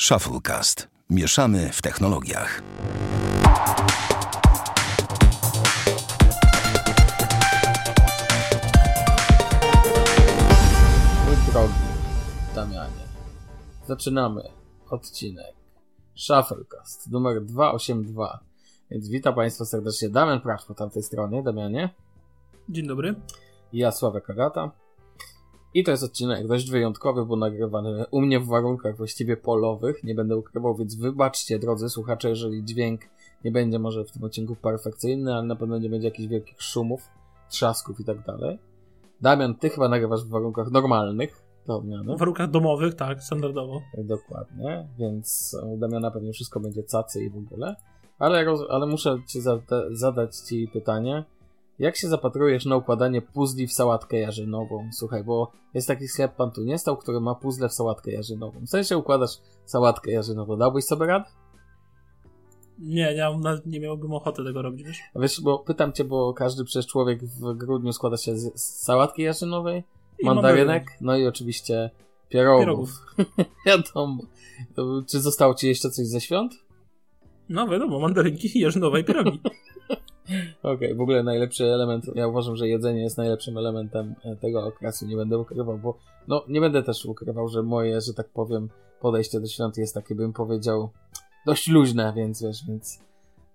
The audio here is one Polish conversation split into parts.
Shufflecast. Mieszamy w technologiach. Mój drogi Damianie, zaczynamy odcinek Shufflecast numer 282. Więc witam Państwa serdecznie. Damian Pracz po tamtej stronie. Damianie. Dzień dobry. Ja, Sławek Agata. I to jest odcinek dość wyjątkowy, bo nagrywany u mnie w warunkach właściwie polowych. Nie będę ukrywał, więc wybaczcie, drodzy słuchacze, jeżeli dźwięk nie będzie może w tym odcinku perfekcyjny, ale na pewno nie będzie jakichś wielkich szumów, trzasków i tak dalej. Damian, ty chyba nagrywasz w warunkach normalnych, do odmiany. W warunkach domowych, tak, standardowo. Dokładnie, więc u Damiana pewnie wszystko będzie cacy i w ogóle. Ale, ale muszę ci zada zadać ci pytanie. Jak się zapatrujesz na układanie puzli w sałatkę jarzynową? Słuchaj, bo jest taki sklep Pan tu nie stał, który ma puzzle w sałatkę jarzynową. W sensie układasz sałatkę jarzynową. Dałbyś sobie radę? Nie, nie, nie miałbym ochoty tego robić, wiesz? Wiesz, bo pytam cię, bo każdy przez człowiek w grudniu składa się z sałatki jarzynowej, I mandarynek, mandarynek. no i oczywiście pierogów. Pierogów. Wiadomo. To, czy zostało ci jeszcze coś ze świąt? No wiadomo, mandarynki, jarzynowe i pierogi. Okej, w ogóle najlepszy element, ja uważam, że jedzenie jest najlepszym elementem e, tego okresu, nie będę ukrywał, bo no nie będę też ukrywał, że moje, że tak powiem, podejście do świąt jest takie, bym powiedział, dość luźne, więc wiesz, więc,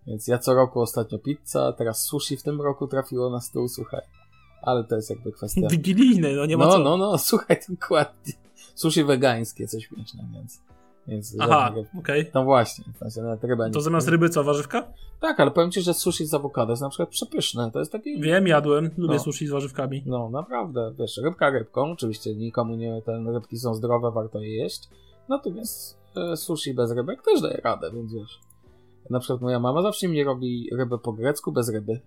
więc ja co roku ostatnio pizza, teraz sushi w tym roku trafiło na stół, słuchaj, ale to jest jakby kwestia... Wigilijny, no nie ma no, co. no, no, słuchaj, dokładnie. Sushi wegańskie, coś śmieszne, więc... więc Aha, okej. No właśnie, w sensie nawet ryba nie To zamiast ryby co, warzywka? Tak, ale powiem ci, że sushi z awokado jest na przykład przepyszne. To jest taki. Wiem, jadłem, lubię No. sushi z warzywkami. No, naprawdę, wiesz, rybka rybką. Oczywiście nikomu nie, te rybki są zdrowe, warto je jeść. Natomiast e, sushi bez rybek też daje radę, więc wiesz. Na przykład moja mama zawsze mi robi rybę po grecku bez ryby.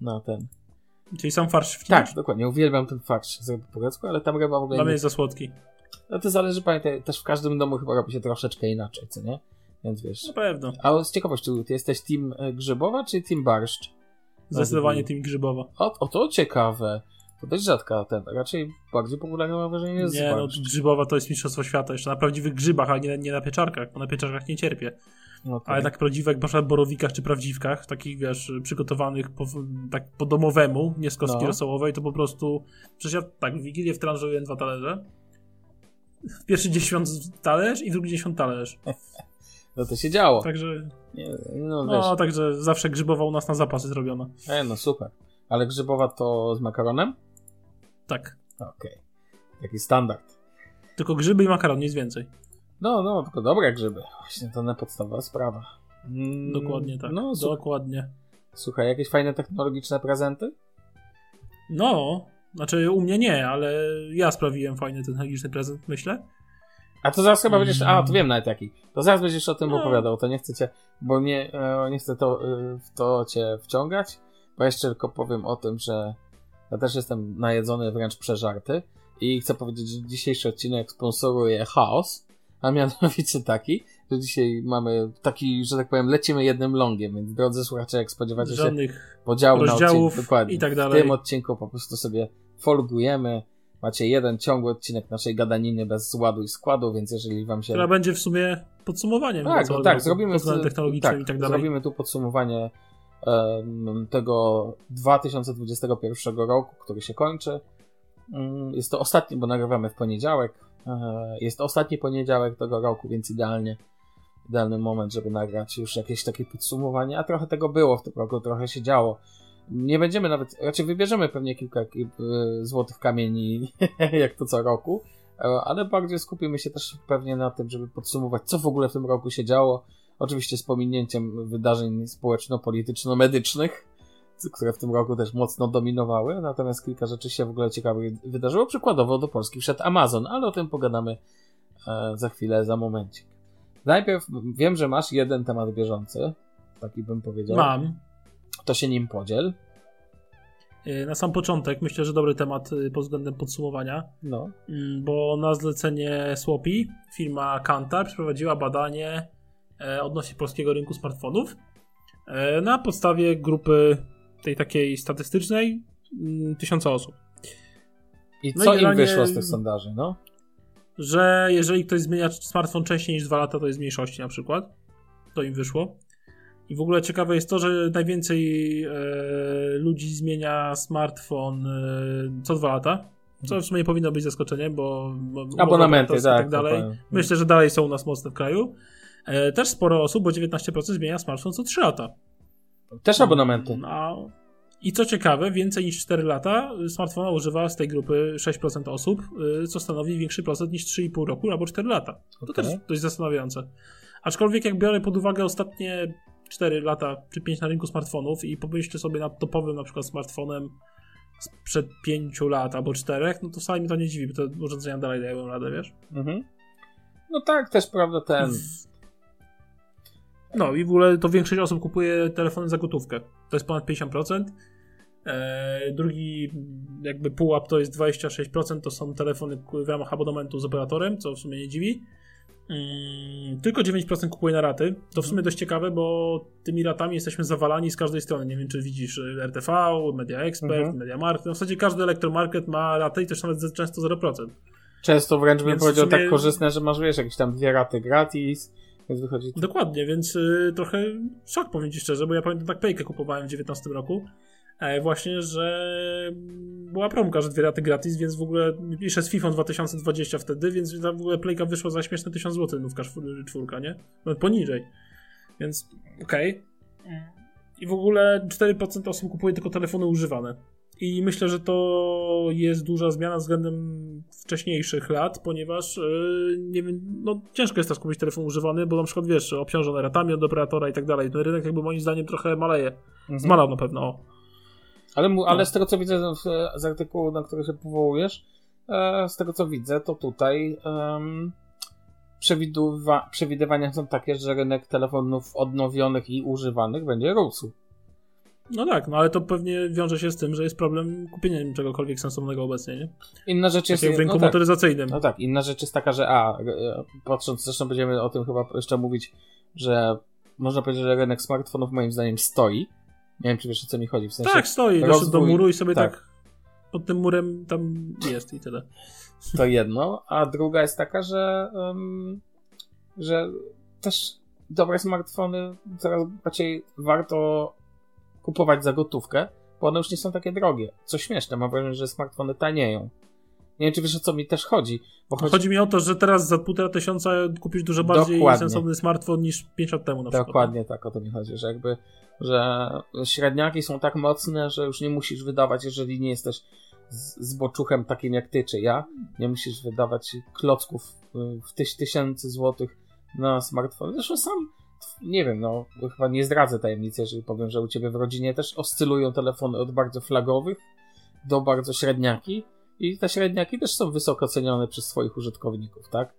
Na ten. Czyli sam farsz w Tak, dokładnie. Uwielbiam ten farsz z ryby po grecku, ale tam ryba w ogóle Dla mnie nie... jest za słodki. No to zależy, pamiętaj, też w każdym domu chyba robi się troszeczkę inaczej, co nie? Więc wiesz. Na pewno. A z ciekawości, ty jesteś team e, grzybowa czy team barszcz? Zdecydowanie tym grzybowa. O, o to ciekawe. To dość rzadka ten, raczej bardziej popularna mam wrażenie jest Nie, no grzybowa to jest mistrzostwo świata. Jeszcze na prawdziwych grzybach, a nie, nie na pieczarkach, bo na pieczarkach nie cierpię. No to- Ale tak prawdziwe, jak na borowikach czy prawdziwkach, takich wiesz, przygotowanych po, tak po domowemu, nie z kostki No. rosołowej, to po prostu. Przecież ja tak w Wigilię wtranżuję dwa talerze. Pierwszy dzień świąt talerz i drugi dzień świąt talerz. no to się działo. Także. Nie, no No, także zawsze grzybowa u nas na zapasy zrobiona. e, no super. Ale grzybowa to z makaronem? Tak. Okej. Taki standard. Tylko grzyby i makaron, nic więcej. No, no, tylko dobre grzyby. Właśnie to na podstawowa sprawa. Mm, Dokładnie tak. No, Dokładnie. słuchaj, jakieś fajne technologiczne prezenty? No, znaczy u mnie nie, ale ja sprawiłem fajny ten technologiczny prezent, myślę. A to zaraz chyba będziesz. A, Mm. to wiem nawet jaki. To zaraz będziesz o tym No. opowiadał. To nie chcę cię. Bo nie, e, nie chcę to, e, w to cię wciągać. Bo jeszcze tylko powiem o tym, że ja też jestem najedzony, wręcz przeżarty. I chcę powiedzieć, że dzisiejszy odcinek sponsoruje chaos. A mianowicie taki, że dzisiaj mamy taki, że tak powiem, lecimy jednym longiem. Więc drodzy słuchacze, jak spodziewacie się Żadnych podziału na odcinek, dokładnie. i tak W dalej. tym odcinku po prostu sobie folgujemy. Macie jeden ciągły odcinek naszej gadaniny bez ładu i składu, więc jeżeli wam się... która będzie w sumie podsumowaniem. Tak, całego tak, zrobimy technologicznym tak, i tak dalej. Zrobimy tu podsumowanie em, tego 2021 roku, który się kończy. Mm, Jest to ostatni, bo nagrywamy w poniedziałek. E, Jest to ostatni poniedziałek tego roku, więc idealnie idealny moment, żeby nagrać już jakieś takie podsumowanie, a trochę tego było w tym roku, trochę się działo. Nie będziemy nawet, raczej wybierzemy pewnie kilka e, złotych kamieni, jak to co roku, e, ale bardziej skupimy się też pewnie na tym, żeby podsumować, co w ogóle w tym roku się działo. Oczywiście z pominięciem wydarzeń społeczno-polityczno-medycznych, które w tym roku też mocno dominowały, natomiast kilka rzeczy się w ogóle ciekawych wydarzyło. Przykładowo do Polski wszedł Amazon, ale o tym pogadamy e, za chwilę, za momencik. Najpierw wiem, że masz jeden temat bieżący, taki bym powiedział. Mam. To się nim podziel. Y, Na sam początek myślę, że dobry temat y, pod względem podsumowania, No. mm, bo na zlecenie Swapi firma Kantar przeprowadziła badanie e, odnośnie polskiego rynku smartfonów e, na podstawie grupy tej takiej statystycznej mm, tysiąca osób. I No co i im wyszło z tych sondaży, no? że jeżeli ktoś zmienia smartfon wcześniej niż 2 lata, to jest mniejszości na przykład. To im wyszło. I w ogóle ciekawe jest to, że najwięcej e, ludzi zmienia smartfon e, co 2 lata. Co w sumie nie powinno być zaskoczeniem, bo. bo Abonamenty, tak. tak, tak dalej. powiem. Myślę, że dalej są u nas mocne w kraju. E, też sporo osób, bo 19% zmienia smartfon co 3 lata. Też abonamenty. A, I co ciekawe, więcej niż 4 lata smartfona używa z tej grupy 6% osób, y, co stanowi większy procent niż 3,5 roku albo 4 lata. To Okej. też dość zastanawiające. Aczkolwiek jak biorę pod uwagę ostatnie 4 lata czy 5 na rynku smartfonów i pomyślę sobie nad topowym na przykład smartfonem sprzed 5 lat albo 4, no to wcale mi to nie dziwi, bo te urządzenia dalej dają radę, wiesz? Mhm. No tak, też prawda ten. No i w ogóle to większość osób kupuje telefony za gotówkę. To jest ponad 50%. Eee, drugi jakby pułap to jest 26%, to są telefony w ramach abonamentu z operatorem, co w sumie nie dziwi. Mm, tylko 9% kupuje na raty. To w sumie dość ciekawe, bo tymi ratami jesteśmy zawalani z każdej strony. Nie wiem, czy widzisz y, RTV, Media Expert, Mhm. Media Market. No w zasadzie każdy elektromarket ma ratę i też nawet często 0%. Często wręcz bym powiedział sumie- tak korzystne, że masz wiesz, jakieś tam dwie raty gratis, więc wychodzi. Dokładnie, więc y, trochę szok powiem Ci szczerze, bo ja pamiętam tak Paykę kupowałem w 19 roku. E, właśnie, że była promka, że dwie raty gratis, więc w ogóle jeszcze z FIFA 2020 wtedy, więc w ogóle Playka wyszła za śmieszne 1000 zł, nówka czwór- czwórka, nie? Nawet poniżej. Więc okej. I w ogóle 4% osób kupuje tylko telefony używane. I myślę, że to jest duża zmiana względem wcześniejszych lat, ponieważ yy, nie wiem, no ciężko jest też kupić telefon używany, bo na przykład wiesz, obciążone ratami od operatora i tak dalej. Ten rynek jakby moim zdaniem trochę maleje. Mhm. Zmalał na pewno. O. Ale, mu, ale No. z tego co widzę z artykułu, na który się powołujesz, e, z tego co widzę, to tutaj przewidywania są takie, że rynek telefonów odnowionych i używanych będzie rósł. No tak, no ale to pewnie wiąże się z tym, że jest problem kupienia czegokolwiek sensownego obecnie, nie? Inna rzecz Tak jest. jak w rynku no tak, motoryzacyjnym. no tak, inna rzecz jest taka, że a, e, patrząc, zresztą będziemy o tym chyba jeszcze mówić, że można powiedzieć, że rynek smartfonów moim zdaniem stoi. Nie wiem, czy wiesz o co mi chodzi. W sensie tak, stoi, doszedł do rozwój- muru i sobie tak. tak. pod tym murem tam jest i tyle. To jedno, a druga jest taka, że, em, że też dobre smartfony coraz bardziej warto kupować za gotówkę, bo one już nie są takie drogie. Co śmieszne, mam wrażenie, że smartfony tanieją. Nie wiem, czy wiesz o co mi też chodzi. Chodzi, Chodzi mi o to, że teraz za półtora tysiąca kupisz dużo bardziej Dokładnie. sensowny smartfon niż 5 lat temu na przykład. Dokładnie tak o to mi chodzi, że jakby, że średniaki są tak mocne, że już nie musisz wydawać, jeżeli nie jesteś z, z boczuchem takim jak ty czy ja, nie musisz wydawać klocków y, w tyś, tysięcy złotych na smartfon. Zresztą sam, nie wiem, no chyba nie zdradzę tajemnicy, jeżeli powiem, że u ciebie w rodzinie też oscylują telefony od bardzo flagowych do bardzo średniaki i te średniaki też są wysoko cenione przez swoich użytkowników, tak?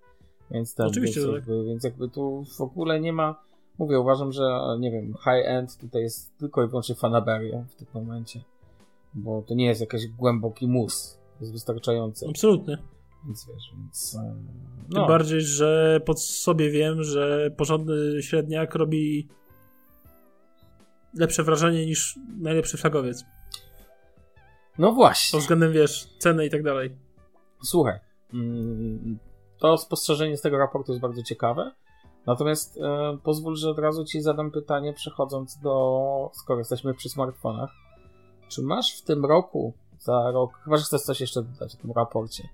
Więc, Oczywiście, więc, tak. jakby, więc jakby tu w ogóle nie ma Mówię, uważam, że nie wiem, high-end tutaj jest tylko i wyłącznie fanaberia w tym momencie. Bo to nie jest jakiś głęboki mus. Jest wystarczający. Absolutnie. Więc wiesz, więc. e, Tym No, bardziej, że pod sobie wiem, że porządny średniak robi lepsze wrażenie niż najlepszy flagowiec. No właśnie. Pod względem, wiesz, ceny i tak dalej. Słuchaj. mm, To spostrzeżenie z tego raportu jest bardzo ciekawe. Natomiast e, pozwól, że od razu ci zadam pytanie, przechodząc do. Skoro jesteśmy przy smartfonach. Czy masz w tym roku, za rok, chyba że chcesz coś jeszcze dodać o tym raporcie?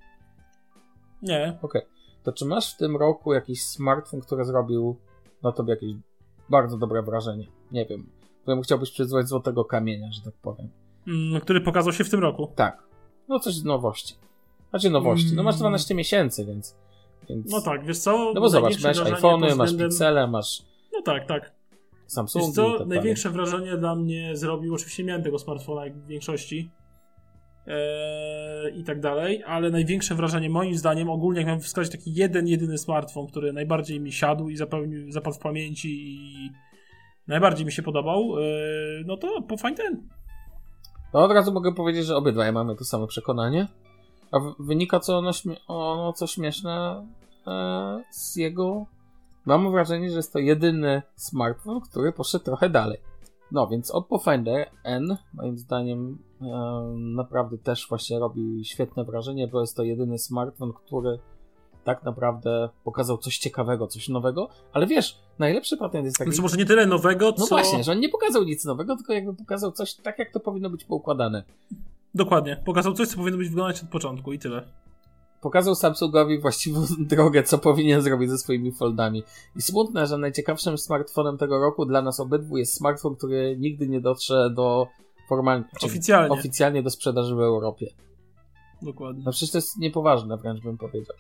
Nie. Okej. To czy masz w tym roku jakiś smartfon, który zrobił na tobie jakieś bardzo dobre wrażenie? Nie wiem. Któremu chciałbyś przyzwać złotego kamienia, że tak powiem. Mm, Który pokazał się w tym roku. Tak. No coś z nowości. Znaczy nowości. No masz Mm. 12 miesięcy, więc... więc... No tak, wiesz co? No bo zobacz, masz iPhony, pod masz względem- Pixele, masz No tak, tak. Samsungi Wiesz co, tak największe wrażenie dla mnie zrobił, oczywiście miałem tego smartfona jak w większości eee, i tak dalej, ale największe wrażenie moim zdaniem, ogólnie jak mam wskazać taki jeden, jedyny smartfon, który najbardziej mi siadł i zapełnił, zapadł w pamięci i najbardziej mi się podobał, eee, no to po Find Ten. No od razu mogę powiedzieć, że obydwaj mamy to samo przekonanie. A wynika co ono, śmie- ono co śmieszne e, z jego... Mam wrażenie, że jest to jedyny smartfon, który poszedł trochę dalej. No więc Oppo Finder N moim zdaniem e, naprawdę też właśnie robi świetne wrażenie, bo jest to jedyny smartfon, który tak naprawdę pokazał coś ciekawego, coś nowego, ale wiesz, najlepszy patent jest taki... Znaczy może nie tyle nowego, co... No właśnie, że on nie pokazał nic nowego, tylko jakby pokazał coś tak, jak to powinno być poukładane. Dokładnie, pokazał coś, co powinno być wyglądać od początku i tyle. Pokazał Samsungowi właściwą drogę, co powinien zrobić ze swoimi foldami. I smutne, że najciekawszym smartfonem tego roku dla nas obydwu jest smartfon, który nigdy nie dotrze do formalnie... Oficjalnie. Oficjalnie do sprzedaży w Europie. Dokładnie. No przecież to jest niepoważne, wręcz bym powiedział.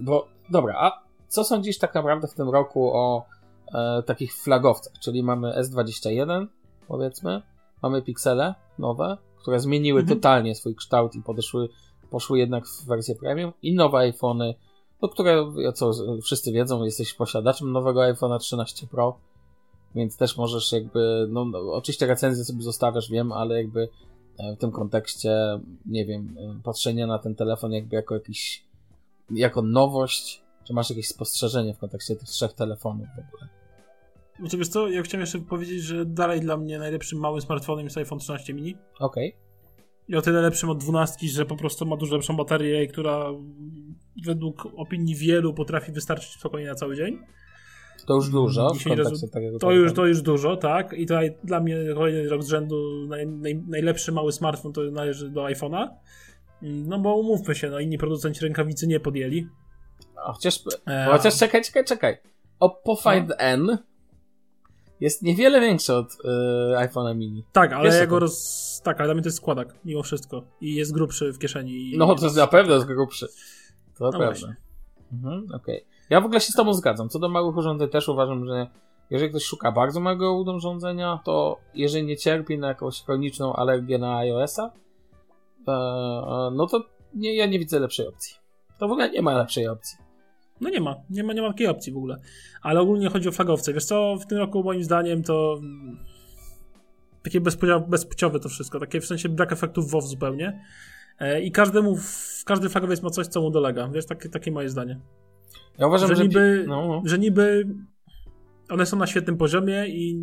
Bo, dobra, a co sądzisz tak naprawdę w tym roku o e, takich flagowcach? Czyli mamy S21, powiedzmy, mamy Pixele nowe, które zmieniły Mhm. totalnie swój kształt i podeszły, poszły jednak w wersję premium i nowe iPhony, no które, co wszyscy wiedzą, jesteś posiadaczem nowego iPhone'a 13 Pro, więc też możesz jakby, no, no oczywiście recenzję sobie zostawiasz, wiem, ale jakby e, w tym kontekście, nie wiem, e, patrzenia na ten telefon jakby jako jakiś, jako nowość, czy masz jakieś spostrzeżenie w kontekście tych trzech telefonów w ogóle? Znaczy wiesz co, ja chciałem jeszcze powiedzieć, że dalej dla mnie najlepszym małym smartfonem jest iPhone 13 mini. Okej. I o tyle lepszym od 12, że po prostu ma dużo lepszą baterię, która według opinii wielu potrafi wystarczyć spokojnie na cały dzień. To już dużo rezu- takiego To już, to już dużo, tak. I tutaj dla mnie kolejny rok z rzędu naj, naj, najlepszy mały smartfon to należy do iPhone'a. No bo umówmy się, no inni producenci rękawicy nie podjęli. A Chociaż, E, chociaż czekaj, czekaj, czekaj. Oppo Find N jest niewiele większy od y, iPhone'a mini. Tak, ale Wiesz, ja go roz... Tak, ale dla mnie to jest składak, mimo wszystko. I jest grubszy w kieszeni. i- No, to jest na pewno jest grubszy. To No prawda. właśnie. Mhm, okej. Ja w ogóle się z tobą zgadzam. Co do małych urządzeń też uważam, że jeżeli ktoś szuka bardzo małego urządzenia, to jeżeli nie cierpi na jakąś chroniczną alergię na iOS-a, no to nie, ja nie widzę lepszej opcji. To w ogóle nie ma lepszej opcji. No nie ma, nie ma, nie ma takiej opcji w ogóle. Ale ogólnie chodzi o flagowce. Wiesz co, w tym roku moim zdaniem to mm, takie bezpłciowe, to wszystko, takie w sensie brak efektów WoW zupełnie. E, I każdemu, każdy flagowiec ma coś, co mu dolega. Wiesz, takie, takie moje zdanie. Ja uważam, Że że... niby- No, no. Że niby one są na świetnym poziomie i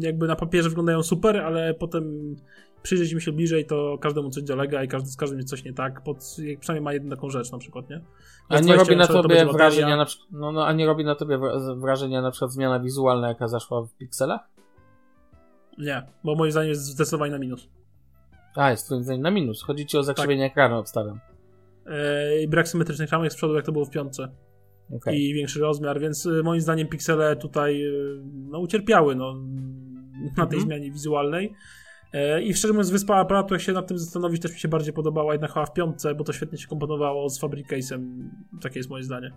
jakby na papierze wyglądają super, ale potem przyjrzeć im się bliżej, to każdemu coś dolega i każdy, z każdym jest coś nie tak. Pod, jak przynajmniej ma jedną taką rzecz na przykład, nie? A nie 20 robi na to tobie bateria. wrażenia na no, no, a nie robi na tobie wra- wrażenia na przykład zmiana wizualna, jaka zaszła w pikselach? Nie, bo moim zdaniem jest zdecydowanie na minus. A, jest twoim zdaniem na minus. Chodzi ci o zakrzywienie Tak. ekranu, obstawiam. Yy, brak symetrycznych ramek z przodu, jak to było w piątce. Okej. I większy rozmiar, więc y, moim zdaniem piksele tutaj y, no, ucierpiały no, na tej Mhm. zmianie wizualnej. E, I szczerze mówiąc, wyspa aparatu, jak się nad tym zastanowić, też mi się bardziej podobała jednak chyba w piątce, bo to świetnie się komponowało z Fabric Case'em. Takie jest moje zdanie.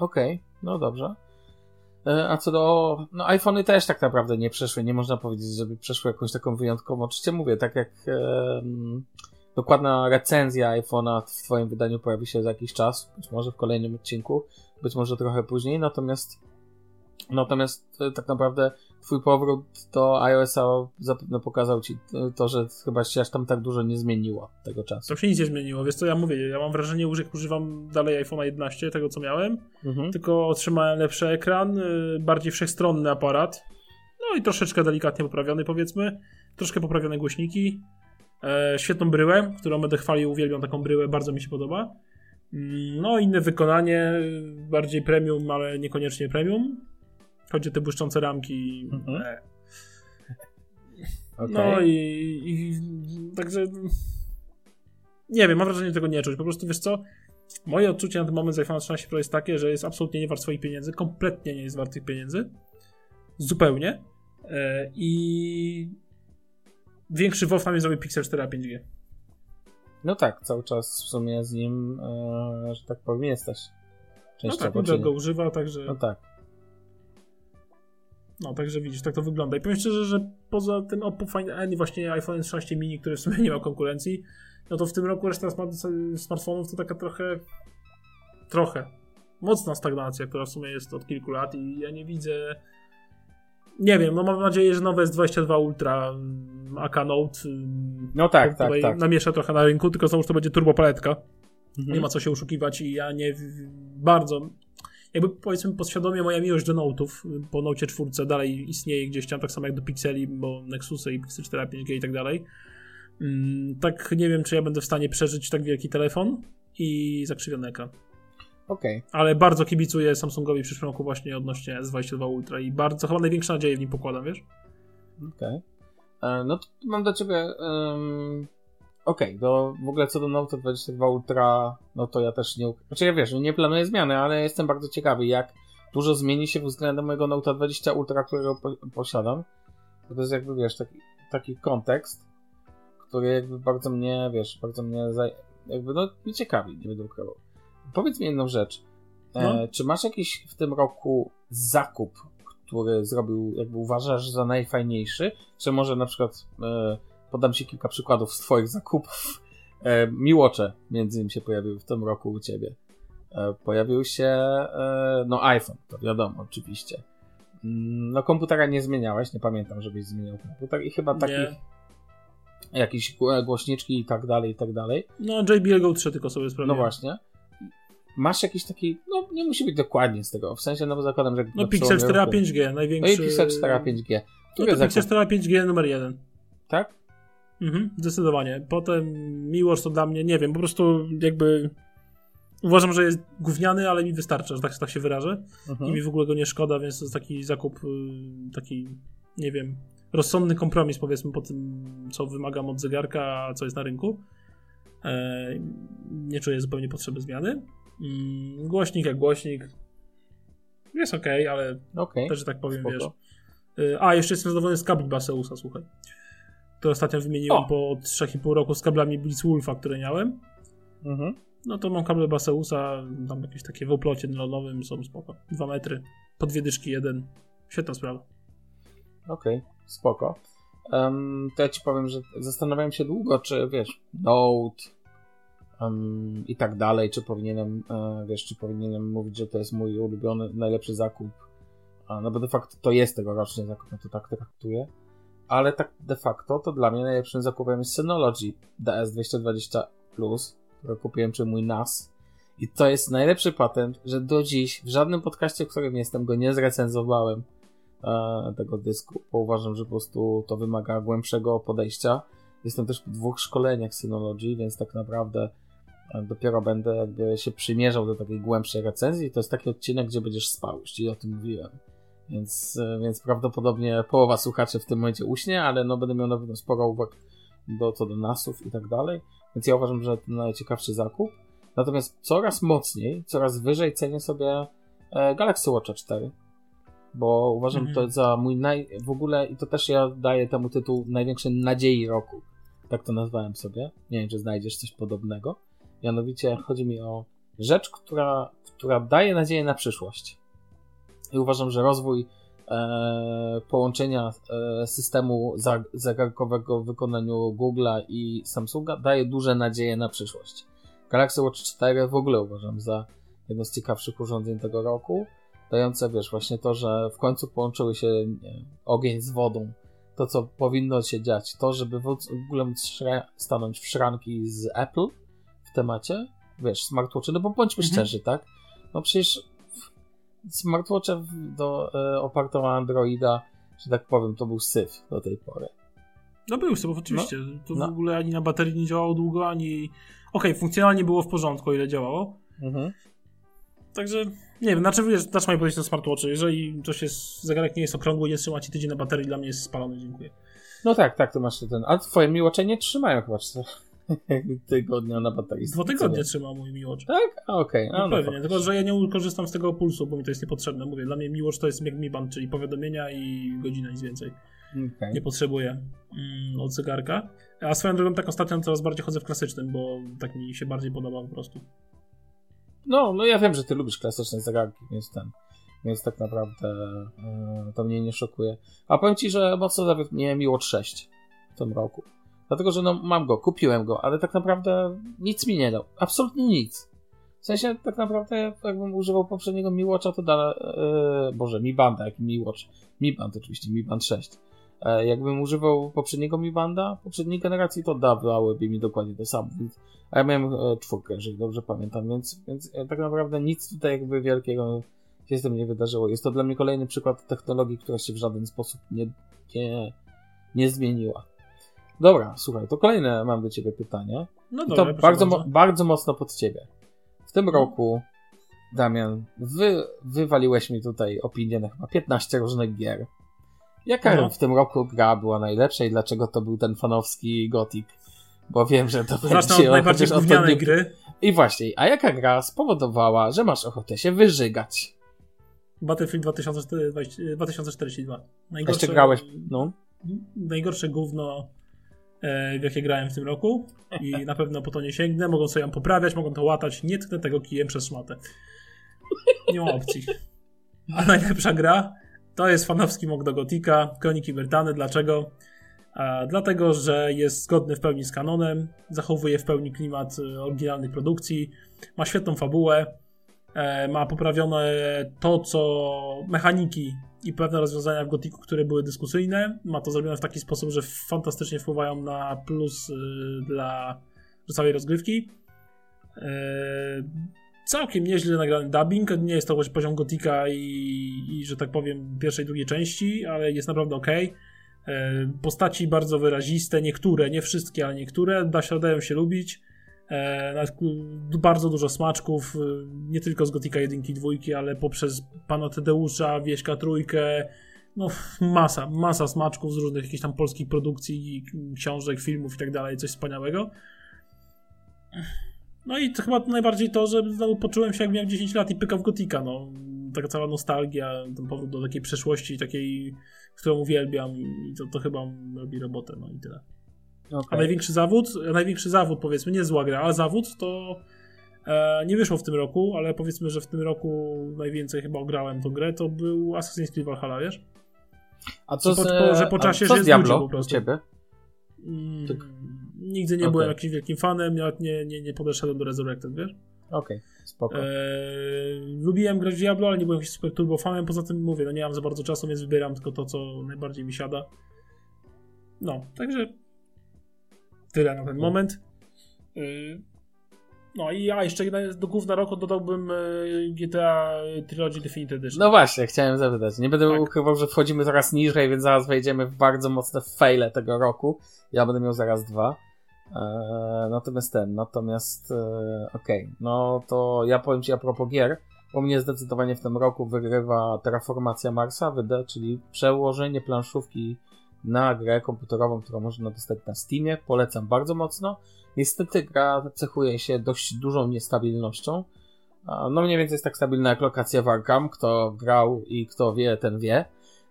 Okej, no dobrze. E, A co do. No, iPhony też tak naprawdę nie przeszły. Nie można powiedzieć, żeby przeszły jakąś taką wyjątkową. Oczywiście mówię, tak jak em, dokładna recenzja iPhone'a w Twoim wydaniu pojawi się za jakiś czas, być może w kolejnym odcinku, być może trochę później. Natomiast, natomiast e, tak naprawdę Twój powrót do iOS-a zapewne pokazał Ci to, że chyba się aż tam tak dużo nie zmieniło tego czasu. To się nic nie zmieniło, wiesz co ja mówię, ja mam wrażenie, że używam dalej iPhone'a 11, tego co miałem, Mhm. tylko otrzymałem lepszy ekran, y, bardziej wszechstronny aparat, no i troszeczkę delikatnie poprawiony powiedzmy, troszkę poprawione głośniki, e, świetną bryłę, którą będę chwalił, uwielbiam taką bryłę, bardzo mi się podoba. Mm, No inne wykonanie, y, bardziej premium, ale niekoniecznie premium. Chodzi o te błyszczące ramki. Mhm. e, Okej. No i, i także nie wiem, mam wrażenie, że tego nie czuć. Po prostu wiesz co? Moje odczucie na ten moment z iPhone 13 Pro jest takie, że jest absolutnie nie wart swoich pieniędzy, kompletnie nie jest wart tych pieniędzy. Zupełnie. E, I większy WoW na mnie zrobił Pixel 4 a 5G. No tak, cały czas w sumie z nim, e, że tak powiem, jesteś. No Częściowo, tak, czy Jack nie? go używa, także. No tak. No, także widzisz, tak to wygląda. I powiem szczerze, że poza tym Oppo Find N i właśnie iPhone 13 mini, który w sumie nie ma konkurencji, no to w tym roku reszta smart smartfonów to taka trochę, trochę, mocna stagnacja, która w sumie jest od kilku lat i ja nie widzę, nie wiem, no mam nadzieję, że nowe S22 Ultra, mm, AK Note, mm, No tak, tak, tak. namiesza trochę na rynku, tylko znowu to będzie turbo paletka. Mhm. Nie ma co się oszukiwać i ja nie bardzo. Jakby powiedzmy podświadomie moja miłość do Note'ów po Note 4 dalej istnieje gdzieś tam, tak samo jak do Pixeli, bo Nexusy i Pixel 4, 5G i tak dalej. Mm, Tak nie wiem, czy ja będę w stanie przeżyć tak wielki telefon i zakrzywiony ekran. Okej. Ale bardzo kibicuję Samsungowi w przyszłym roku właśnie odnośnie S22 Ultra i bardzo, chyba największe nadzieje w nim pokładam, wiesz? Okej. E, No to mam do ciebie. Um, Okej, do w ogóle co do Note 22 Ultra, no to ja też nie. Znaczy ja wiesz, nie planuję zmiany, ale jestem bardzo ciekawy, jak dużo zmieni się względem mojego Note 20 Ultra, którego po, posiadam. To jest jakby wiesz, taki, taki kontekst, który jakby bardzo mnie, wiesz, bardzo mnie za, jakby no nie ciekawi, nie będę ukrywał. Powiedz mi jedną rzecz. E, No. Czy masz jakiś w tym roku zakup, który zrobił, jakby uważasz za najfajniejszy? Czy może na przykład e, podam ci kilka przykładów z twoich zakupów. E, Miłocze między innymi się pojawiły w tym roku u ciebie. E, pojawił się e, no iPhone, to wiadomo, oczywiście. Mm, No komputera nie zmieniałeś, nie pamiętam, żebyś zmieniał komputer i chyba takich Nie. jakieś gło- głośniczki i tak dalej, i tak dalej. No, JBL Go 3 tylko sobie sprawiłem. No właśnie. Masz jakiś taki, no nie musi być dokładnie z tego, w sensie no bo zakładam, że... No Pixel przełomie 4a roku- 5G, No największy... i Pixel 4a 5G. No Który to Pixel zakup, 4a 5G numer jeden. tak? Mhm, zdecydowanie. Potem Miłosz to dla mnie, nie wiem, po prostu jakby uważam, że jest gówniany, ale mi wystarcza, że tak, tak się wyrażę. Mhm. I mi w ogóle go nie szkoda, więc to jest taki zakup, y, taki, nie wiem, rozsądny kompromis powiedzmy po tym, co wymagam od zegarka, a co jest na rynku. E, nie czuję zupełnie potrzeby zmiany. Mm, Głośnik jak głośnik. Jest ok, ale Okej. też, tak powiem, spoko. wiesz. Y, A, jeszcze jestem zadowolony z kabli Baseusa, słuchaj. To ostatnio wymieniłem O! po 3,5 roku z kablami Blitzwolfa, które miałem. Mhm. No to mam kable Baseusa, tam jakieś takie w oplocie nylonowym są spoko. 2 metry, po dwie dyszki jeden. Świetna sprawa. Okej, spoko. Em, to ja ci powiem, że zastanawiałem się długo, czy wiesz, Note em, i tak dalej, czy powinienem, e, wiesz, czy powinienem mówić, że to jest mój ulubiony, najlepszy zakup. A, no bo de facto to jest tegoroczny zakup, ja to tak traktuję. Ale tak de facto to dla mnie najlepszym zakupem jest Synology DS220 Plus, który kupiłem, czy mój NAS. I to jest najlepszy patent, że do dziś w żadnym podcaście, w którym jestem, go nie zrecenzowałem e, tego dysku, bo uważam, że po prostu to wymaga głębszego podejścia. Jestem też po dwóch szkoleniach Synology, więc tak naprawdę e, dopiero będę jakby się przymierzał do takiej głębszej recenzji. To jest taki odcinek, gdzie będziesz spał, już ci o tym mówiłem. Więc, e, więc prawdopodobnie połowa słuchaczy w tym momencie uśnie, ale no będę miał na pewno sporo uwag do, co do nasów i tak dalej. Więc ja uważam, że to najciekawszy zakup. Natomiast coraz mocniej, coraz wyżej cenię sobie e, Galaxy Watch 4 bo uważam Mhm. to za mój naj... w ogóle i to też ja daję temu tytuł największej nadziei roku. Tak to nazwałem sobie. Nie wiem, czy znajdziesz coś podobnego. Mianowicie chodzi mi o rzecz, która, która daje nadzieję na przyszłość. I uważam, że rozwój e, połączenia e, systemu za- zegarkowego w wykonaniu Google'a i Samsunga daje duże nadzieje na przyszłość. Galaxy Watch 4 w ogóle uważam za jedno z ciekawszych urządzeń tego roku dające, wiesz, właśnie to, że w końcu połączyły się nie, ogień z wodą, to co powinno się dziać, to, żeby w ogóle stanąć w szranki z Apple w temacie, wiesz, smartwatchy, no bo bądźmy Mhm. szczerzy, tak? No przecież smartwatche w- do, e, oparte o Androida, że tak powiem, to był syf do tej pory. No był sobie, oczywiście. to no. w ogóle ani na baterii nie działało długo, ani... Okej, funkcjonalnie było w porządku, ile działało. Mhm. Także nie wiem, znaczy wiesz, też mają powiedzieć na smartwatchy. Jeżeli coś jest, zegarek nie jest okrągły, nie trzyma ci tydzień na baterii, dla mnie jest spalony, dziękuję. No tak, tak, to masz ten, ale twoje miłocze nie trzymają chyba cztery tygodnia na baterii. Dwa tygodnie trzyma mój miłocz. Tak? A, okej. No A, no pewnie, faktycznie. tylko że ja nie korzystam z tego pulsu, bo mi to jest niepotrzebne. Mówię, dla mnie miłość to jest jak Mi Band, czyli powiadomienia i godzina, nic więcej. Okej. Nie potrzebuję mm, od zegarka. A swoją drogą tak ostatnio coraz bardziej chodzę w klasycznym, bo tak mi się bardziej podoba po prostu. No, no ja wiem, że ty lubisz klasyczne zegarki, więc ten. Więc tak naprawdę e, to mnie nie szokuje. A powiem ci, że mocno zawiódł mnie Miłot 6 w tym roku. Dlatego, że no mam go, kupiłem go, ale tak naprawdę nic mi nie dał. Absolutnie nic. W sensie tak naprawdę jakbym używał poprzedniego Miłocza, to da... E, Boże, Mi Banda, jak Mi Watch. Mi Band oczywiście, Mi Band 6. E, jakbym używał poprzedniego Mi Banda, poprzedniej generacji, to dawałyby mi dokładnie to samo. A ja miałem e, czwórkę, jeżeli dobrze pamiętam, więc, więc e, tak naprawdę nic tutaj jakby wielkiego się z tym nie wydarzyło. Jest to dla mnie kolejny przykład technologii, która się w żaden sposób nie, nie, nie zmieniła. Dobra, słuchaj, to kolejne mam do ciebie pytanie. No I dobra, to bardzo, mo- bardzo mocno pod ciebie. W tym roku Damian, wy, wywaliłeś mi tutaj opinię na chyba 15 różnych gier. Jaka No. w tym roku gra była najlepsza i dlaczego to był ten fanowski Gothic? Bo wiem, że to Zacznę będzie od najbardziej gównianej gry. I właśnie, a jaka gra spowodowała, że masz ochotę się wyżygać? Battlefield 2020 2042. Najgorsze, Jeszcze grałeś, no. najgorsze gówno, w jakie grałem w tym roku i na pewno po to nie sięgnę. Mogą sobie ją poprawiać, mogą to łatać. Nie tknę tego kijem przez szmatę. Nie ma opcji. A najlepsza gra to jest fanowski mod do Gotika, Kroniki Bertany. Dlaczego? A, dlatego, że jest zgodny w pełni z kanonem, zachowuje w pełni klimat e, oryginalnej produkcji, ma świetną fabułę, e, ma poprawione to, co mechaniki i pewne rozwiązania w Gotiku, które były dyskusyjne. Ma to zrobione w taki sposób, że fantastycznie wpływają na plus y, dla całej rozgrywki. E, całkiem nieźle nagrany dubbing. Nie jest to właśnie poziom Gotika i, i, że tak powiem, pierwszej, drugiej części, ale jest naprawdę ok. Postaci bardzo wyraziste, niektóre, nie wszystkie, ale niektóre, da się, dają się lubić. E, bardzo dużo smaczków, y, nie tylko z Gotika 1 i 2, ale poprzez pana Tadeusza, Wieśka Trójkę, no masa, masa smaczków z różnych jakichś tam polskich produkcji, książek, filmów i tak dalej, coś wspaniałego. No i to chyba najbardziej to, że znowu poczułem się jak miałem 10 lat i pykał w Gotika, no. Taka cała nostalgia, ten powrót do takiej przeszłości, takiej, którą uwielbiam i to, to chyba robi robotę, no i tyle. A Okej. największy zawód, największy zawód powiedzmy, nie zła gra, ale zawód to e, nie wyszło w tym roku, ale powiedzmy, że w tym roku najwięcej chyba ograłem tą grę, to był Assassin's Creed Valhalla, wiesz? A co że z, po- że po a czasie co się z Diablo po prostu. ciebie? Mm, Tak. Nigdy nie Okej. byłem jakimś wielkim fanem, nawet nie, nie, nie podeszedłem do Resurrected, wiesz? Okej, spoko. E, lubiłem grać w Diablo, ale nie byłem jakimś super turbo fanem, poza tym mówię, no nie mam za bardzo czasu, więc wybieram tylko to, co najbardziej mi siada. No, także tyle na ten No. moment. Y, No i ja jeszcze jedna- do główna roku dodałbym y, GTA Trilogy Definitive Edition. No właśnie, chciałem zapytać. Nie będę Tak. ukrywał, że wchodzimy coraz niżej, więc zaraz wejdziemy w bardzo mocne faile tego roku. Ja będę miał zaraz dwa. Eee, natomiast ten, natomiast e, okej, no to ja powiem Ci a propos gier. U mnie zdecydowanie w tym roku wygrywa Terraformacja Marsa, WD, czyli przełożenie planszówki na grę komputerową, którą można dostać na Steamie. Polecam bardzo mocno. Niestety gra cechuje się dość dużą niestabilnością. No mniej więcej jest tak stabilna jak lokacja w Arkham. Kto grał i kto wie, ten wie.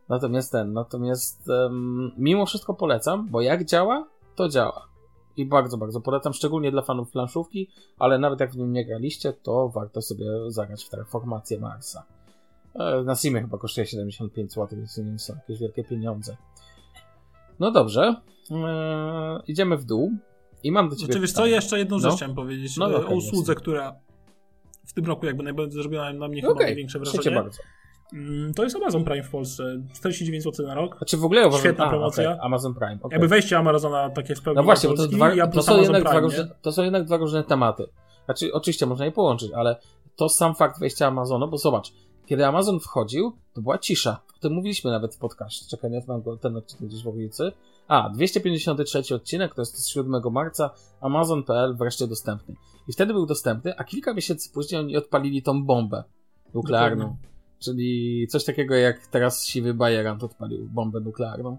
Natomiast ten, natomiast em, mimo wszystko polecam, bo jak działa, to działa. I bardzo, bardzo polecam, szczególnie dla fanów planszówki, ale nawet jak w nim nie graliście, to warto sobie zagrać w Terraformację Marsa. E, Na Steamie chyba kosztuje 75 zł, więc nie są jakieś wielkie pieniądze. No dobrze, e, idziemy w dół i mam do ciebie Znaczy, wiesz co, jeszcze jedną No. rzecz chciałem powiedzieć. No, No, okej, o usłudze, jasne. która w tym roku jakby najbardziej zrobiła na mnie chyba Okej, największe wrażenie. bardzo. Mm, To jest Amazon Prime w Polsce. 49 zł na rok. Znaczy w ogóle uważam, Świetna a, promocja. okej, Amazon Prime. okej. Jakby wejście Amazona takie w pełni No właśnie, bo to, Polski, dwa, to, są jednak dwa różne, to są jednak dwa różne tematy. Znaczy, oczywiście można je połączyć, ale to sam fakt wejścia Amazonu, bo zobacz, kiedy Amazon wchodził, to była cisza. O tym mówiliśmy nawet w podcaście. Czekaj, ja mam go ten odcinek gdzieś w okolicy. A, 253 odcinek, to jest z 7 marca, Amazon.pl wreszcie dostępny. I wtedy był dostępny, a kilka miesięcy później oni odpalili tą bombę nuklearną. Dokładnie. Czyli coś takiego jak teraz siwy Bajerant odpalił bombę nuklearną.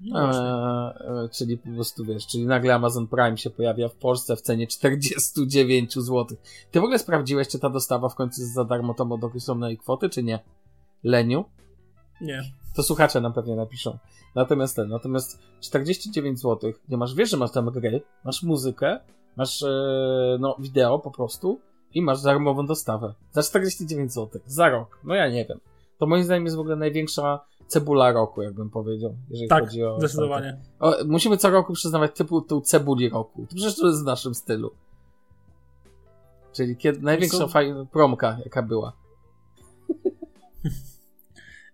No. Eee, czyli po prostu wiesz, czyli nagle Amazon Prime się pojawia w Polsce w cenie 49 zł. Ty w ogóle sprawdziłeś, czy ta dostawa w końcu jest za darmo tą od określonej kwoty, czy nie? Leniu? Nie. To słuchacze nam pewnie napiszą. Natomiast ten, natomiast 49 zł, nie masz, wiesz, że masz tam gry, masz muzykę, masz e, no, wideo po prostu i masz darmową dostawę. Za 49 zł. Za rok. No ja nie wiem. To moim zdaniem jest w ogóle największa cebula roku, jakbym powiedział, jeżeli Tak, chodzi o... zdecydowanie. O, musimy co roku przyznawać typu tą cebuli roku. To przecież to jest w naszym stylu. Czyli kiedy, największa fajna promka, jaka była.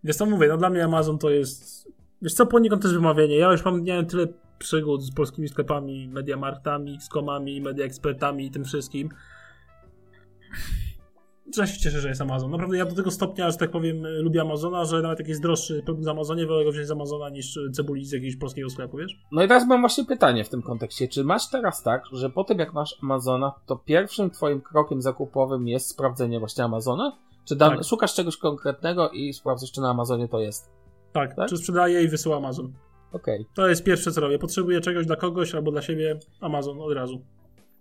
Wiesz co mówię, no dla mnie Amazon to jest... Wiesz co, poniekąd też wymawianie. Ja już mam, miałem tyle przygód z polskimi sklepami, Mediamarktami, z komami, media ekspertami i tym wszystkim. Ja się cieszę, że jest Amazon. Naprawdę ja do tego stopnia, że tak powiem, lubię Amazona, że nawet jak jest droższy produkt z Amazonie, wolę go wziąć z Amazona niż cebuli z jakiegoś polskiego sklepu, wiesz? No i teraz mam właśnie pytanie w tym kontekście. Czy masz teraz tak, że po tym jak masz Amazona, to pierwszym twoim krokiem zakupowym jest sprawdzenie właśnie Amazona? Czy dan- Tak. szukasz czegoś konkretnego i sprawdzasz, czy na Amazonie to jest? Tak, Tak? czy sprzedaję i wysyła Amazon. Okej. To jest pierwsze, co robię. Potrzebuję czegoś dla kogoś albo dla siebie, Amazon od razu.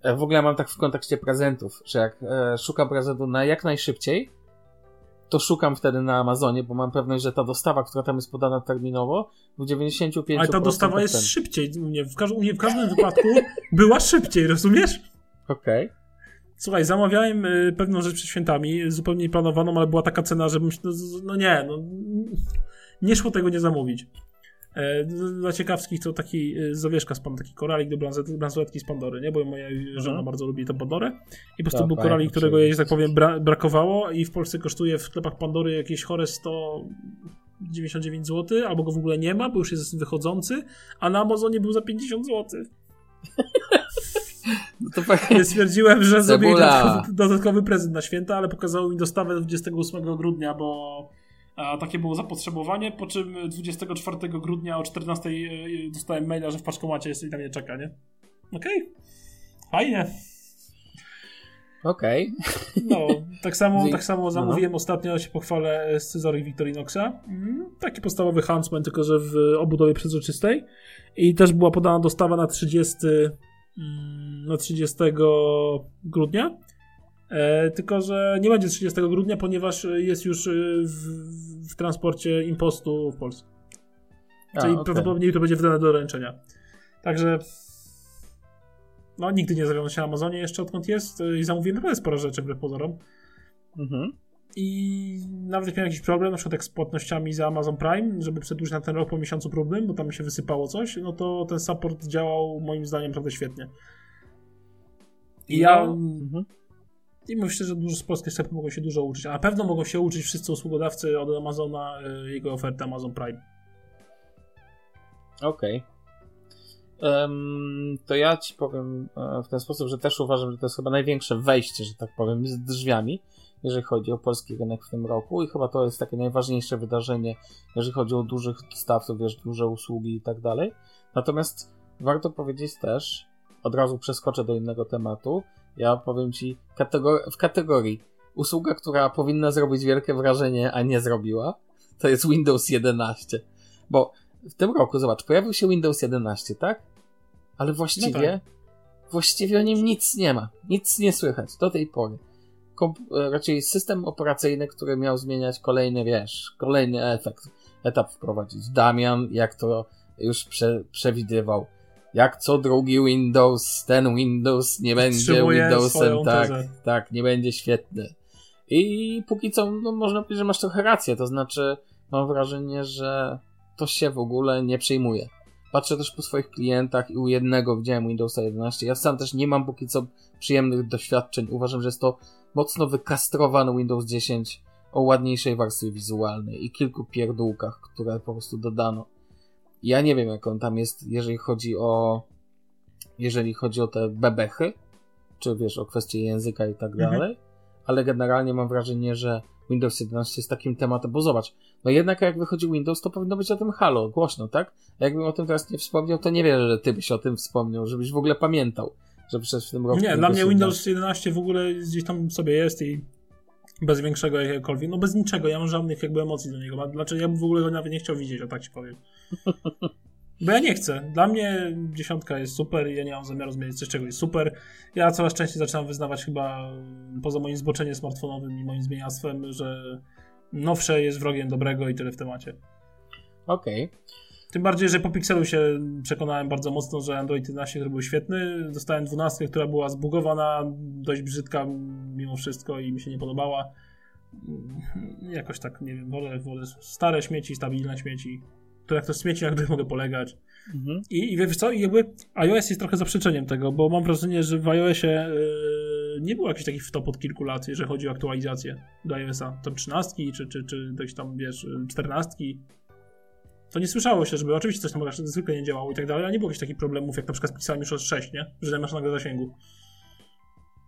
E, W ogóle mam tak w kontekście prezentów, że jak e, szukam prezentu na jak najszybciej, to szukam wtedy na Amazonie, bo mam pewność, że ta dostawa, która tam jest podana terminowo, w 95% Ale ta dostawa jest szybciej. U mnie w, każ- u mnie w każdym wypadku była szybciej, rozumiesz? Okej. Słuchaj, zamawiałem y, pewną rzecz przed świętami, zupełnie nieplanowaną, ale była taka cena, że z- no nie, no nie szło tego nie zamówić. E, Dla ciekawskich to taki y, zawieszka z pan, taki koralik do bransolet- bransoletki z Pandory, nie? Bo moja żona Mhm. bardzo lubi tę Pandorę. I po prostu Tak, był koralik, którego jej, że tak powiem, bra brakowało i w Polsce kosztuje w sklepach Pandory jakieś chore 199 zł, albo go w ogóle nie ma, bo już jest wychodzący, a na Amazonie był za 50 zł. No to pe- Więc stwierdziłem, że zrobię dodatkowy, dodatkowy prezent na święta, ale pokazało mi dostawę 28 grudnia, bo a, takie było zapotrzebowanie, po czym 24 grudnia o 14 e, dostałem maila, że w paczkomacie jest i na mnie czeka, nie? Okej. Fajnie. Okej. No, tak samo, tak samo no, zamówiłem ostatnio, się pochwalę, z Scyzorii Victorinoxa. Mm, Taki podstawowy Huntsman, tylko że w obudowie przezroczystej. I też była podana dostawa na 30, mm, na 30 grudnia. E, tylko, że nie będzie 30 grudnia, ponieważ jest już e, w, w transporcie impostu w Polsce. A, Czyli okej. prawdopodobnie to będzie wydane do doręczenia. Także. No, nigdy nie zamawiam się na Amazonie jeszcze odkąd jest e, i zamówiłem naprawdę sporo rzeczy wbrew pozorom. Mhm. I nawet jak miałem jakiś problem, na przykład jak z płatnościami za Amazon Prime, żeby przedłużyć na ten rok po miesiącu próbnym, bo tam mi się wysypało coś, no to ten support działał moim zdaniem naprawdę świetnie. I ja No, mhm. i myślę, że dużo z polskich sklepów mogą się dużo uczyć, a na pewno mogą się uczyć wszyscy usługodawcy od Amazona, y, jego oferty Amazon Prime. Okej. Em, to ja ci powiem e, w ten sposób, że też uważam, że to jest chyba największe wejście, że tak powiem, z drzwiami, jeżeli chodzi o polski rynek w tym roku i chyba to jest takie najważniejsze wydarzenie, jeżeli chodzi o dużych dostawców, wiesz, duże usługi i tak dalej. Natomiast warto powiedzieć też, od razu przeskoczę do innego tematu, ja powiem ci kategor- w kategorii usługa, która powinna zrobić wielkie wrażenie, a nie zrobiła, to jest Windows 11. Bo w tym roku, zobacz, pojawił się Windows 11, tak? Ale właściwie, No właściwie o nim nic nie ma. Nic nie słychać do tej pory. Komp- e, raczej system operacyjny, który miał zmieniać kolejny, wiesz, kolejny efekt, etap wprowadzić. Damian, jak to już prze- przewidywał, jak co drugi Windows, ten Windows nie będzie Windowsem, tak, tezę. tak, nie będzie świetny. I póki co, no, można powiedzieć, że masz trochę rację, to znaczy, mam wrażenie, że to się w ogóle nie przejmuje. Patrzę też po swoich klientach i u jednego widziałem Windowsa 11. Ja sam też nie mam póki co przyjemnych doświadczeń. Uważam, że jest to mocno wykastrowany Windows 10 o ładniejszej warstwie wizualnej i kilku pierdółkach, które po prostu dodano. Ja nie wiem, jak on tam jest, jeżeli chodzi o jeżeli chodzi o te bebechy, czy wiesz, o kwestie języka i tak Mhm. dalej, ale generalnie mam wrażenie, że Windows 11 jest takim tematem, bo zobacz, no jednak jak wychodzi Windows, to powinno być o tym halo, głośno, tak? A jakbym o tym teraz nie wspomniał, to nie wierzę, że ty byś o tym wspomniał, żebyś w ogóle pamiętał, że przecież w tym roku... Nie, dla mnie Windows 11 w ogóle gdzieś tam sobie jest i bez większego jakiegokolwiek, no bez niczego, ja mam żadnych jakby emocji do niego. Dlaczego ja bym w ogóle go nawet nie chciał widzieć, o tak ci powiem. Bo ja nie chcę. Dla mnie dziesiątka jest super i ja nie mam zamiaru zmienić coś, czego jest super. Ja coraz częściej zaczynam wyznawać chyba poza moim zboczeniem smartfonowym i moim zmieniactwem, że nowsze jest wrogiem dobrego i tyle w temacie. Okej. Tym bardziej, że po Pixelu się przekonałem bardzo mocno, że Android 11, który był świetny, dostałem 12, która była zbugowana, dość brzydka mimo wszystko i mi się nie podobała. Jakoś tak, nie wiem, wolę, wolę stare śmieci, stabilne śmieci, które jak to śmieci, na których mogę polegać. Mhm. I, I wiesz co, i jakby iOS jest trochę zaprzeczeniem tego, bo mam wrażenie, że w iOSie yy, nie było jakichś takich wtop od kilku lat, jeżeli chodzi o aktualizację do iOSa. Tam 13 czy, czy, czy jakieś tam, wiesz, 14. To nie słyszało się, żeby oczywiście coś tam zwykle nie działało i tak dalej, ale nie było jakichś takich problemów, jak na przykład z Pixelami już 6, nie? Że nie masz nagle zasięgu.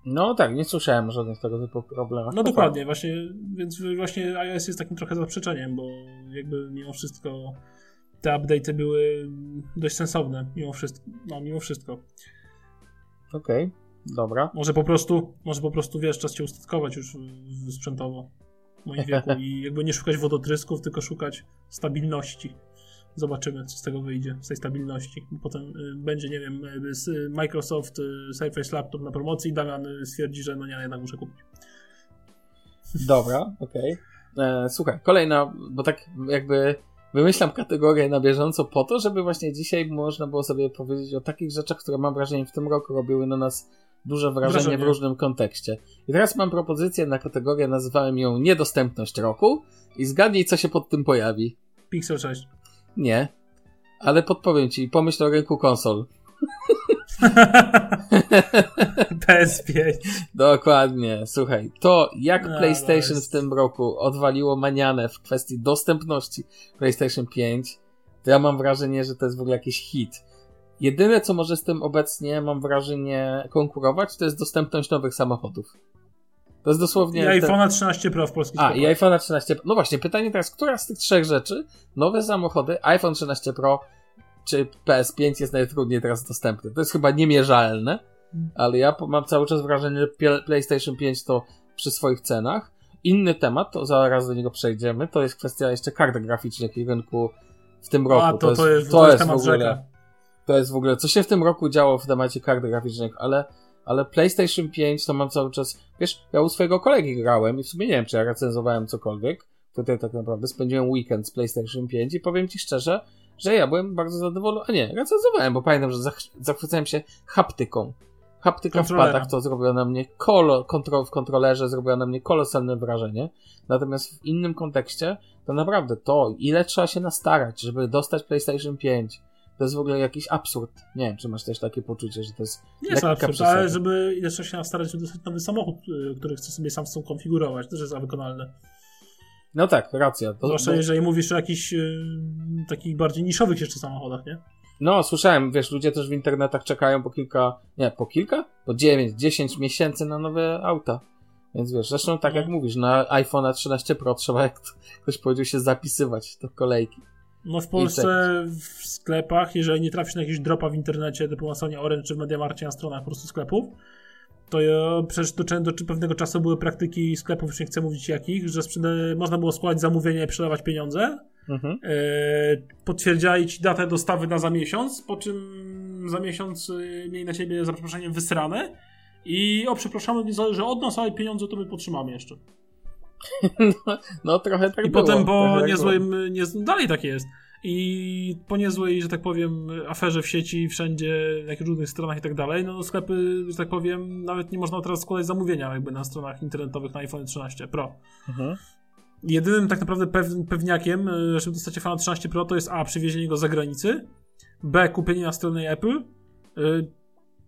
No tak, nie słyszałem o żadnych tego typu problemach. No dokładnie, właśnie, więc właśnie iOS jest takim trochę zaprzeczeniem, bo jakby mimo wszystko te update'y były dość sensowne, mimo wszystko. No, mimo wszystko. Okej, okay, dobra. Może po prostu, może po prostu wiesz, czas cię ustatkować już sprzętowo w moim wieku i jakby nie szukać wodotrysków, tylko szukać stabilności. Zobaczymy, co z tego wyjdzie, z tej stabilności. Potem y, będzie, nie wiem, y, Microsoft y, Surface Laptop na promocji i Damian stwierdzi, że no nie, jednak muszę kupić. Dobra, okej. Okay. E, słuchaj, kolejna, bo tak jakby wymyślam kategorię na bieżąco po to, żeby właśnie dzisiaj można było sobie powiedzieć o takich rzeczach, które mam wrażenie w tym roku robiły na nas duże wrażenie, wrażenie. w różnym kontekście. I teraz mam propozycję na kategorię, nazywałem ją niedostępność roku i zgadnij, co się pod tym pojawi. Pixel 6. Nie. Ale podpowiem ci, pomyśl o rynku konsol. PS5. Dokładnie. Słuchaj, to jak no, PlayStation no w tym roku odwaliło manianę w kwestii dostępności PlayStation 5, to ja mam wrażenie, że to jest w ogóle jakiś hit. Jedyne, co może z tym obecnie, mam wrażenie, konkurować, to jest dostępność nowych samochodów. To jest dosłownie. I iPhone'a 13 Pro w polskich A, i iPhone'a 13 Pro. No właśnie, pytanie teraz, która z tych trzech rzeczy, nowe samochody, iPhone 13 Pro czy PS5 jest najtrudniej teraz dostępny? To jest chyba niemierzalne, ale ja mam cały czas wrażenie, że PlayStation 5 to przy swoich cenach. Inny temat, to zaraz do niego przejdziemy, to jest kwestia jeszcze kart graficznych i rynku w tym roku. A, to, to, jest, to jest, to jest w ogóle. Rzeka. To jest w ogóle, co się w tym roku działo w temacie kart graficznych, ale ale PlayStation 5 to mam cały czas, wiesz, ja u swojego kolegi grałem i w sumie nie wiem, czy ja recenzowałem cokolwiek, tutaj tak naprawdę spędziłem weekend z PlayStation 5 i powiem ci szczerze, że ja byłem bardzo zadowolony, a nie, recenzowałem, bo pamiętam, że zachwycałem się haptyką. Haptyka w padach to zrobiła na mnie kolo, kontrol, w kontrolerze zrobiła na mnie kolosalne wrażenie. Natomiast w innym kontekście, to naprawdę to, ile trzeba się nastarać, żeby dostać PlayStation 5, to jest w ogóle jakiś absurd. Nie wiem, czy masz też takie poczucie, że to jest. Nie jest absurd, przesada. ale żeby jeszcze się starać, żeby dostać nowy samochód, y, który chce sobie sam konfigurować, to też jest wykonalne. No tak, racja. To, Zwłaszcza bo... jeżeli mówisz o jakichś y, takich bardziej niszowych jeszcze samochodach, nie? No, słyszałem, wiesz, ludzie też w internetach czekają po kilka, nie, po kilka? Po 9, 10 miesięcy na nowe auta. Więc wiesz, zresztą tak no. jak mówisz, na iPhone 13 Pro trzeba, jak ktoś powiedział, się zapisywać do kolejki. No w Polsce w sklepach, jeżeli nie trafisz na jakieś dropa w internecie typu na stronie Orange czy w Mediamarcie na stronach po prostu sklepów, to ja, przecież do, do, do pewnego czasu były praktyki sklepów, już nie chcę mówić jakich, że można było składać zamówienie i przelewać pieniądze. Mhm. E, potwierdzali ci datę dostawy na za miesiąc, po czym za miesiąc e, mieli na ciebie za przeproszeniem wysrane i o przepraszamy, nie zależy od nas, ale pieniądze to my potrzymamy jeszcze. No, no, trochę tak I było, potem po tak niezłym, nie, dalej tak jest. I po niezłej, że tak powiem, aferze w sieci, wszędzie, na różnych stronach i tak dalej, no sklepy, że tak powiem, nawet nie można teraz składać zamówienia jakby na stronach internetowych na iPhone 13 Pro. Mhm. Jedynym tak naprawdę pewniakiem, żeby dostać iPhone 13 Pro to jest A. Przywiezienie go za granicy, B. Kupienie na stronie Apple, e,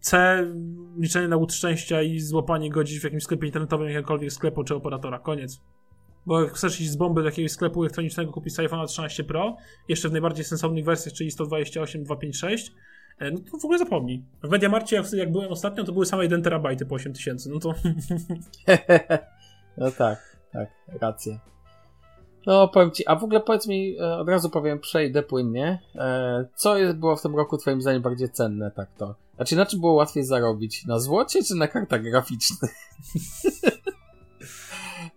C. Liczenie na łód szczęścia i złapanie go gdzieś w jakimś sklepie internetowym, jakiegokolwiek sklepu czy operatora. Koniec. Bo jak chcesz iść z bomby do jakiegoś sklepu elektronicznego kupić iPhone 13 Pro, jeszcze w najbardziej sensownych wersjach, czyli 128, 256, e, no to w ogóle zapomnij. W Mediamarcie, jak, byłem ostatnio, to były same 1 terabajty po 8000, no to... no tak, tak, racja. No, powiem ci, a w ogóle powiedz mi, e, od razu powiem, przejdę płynnie, e, co było w tym roku twoim zdaniem bardziej cenne, tak to? Znaczy, na czym było łatwiej zarobić? Na złocie czy na kartach graficznych?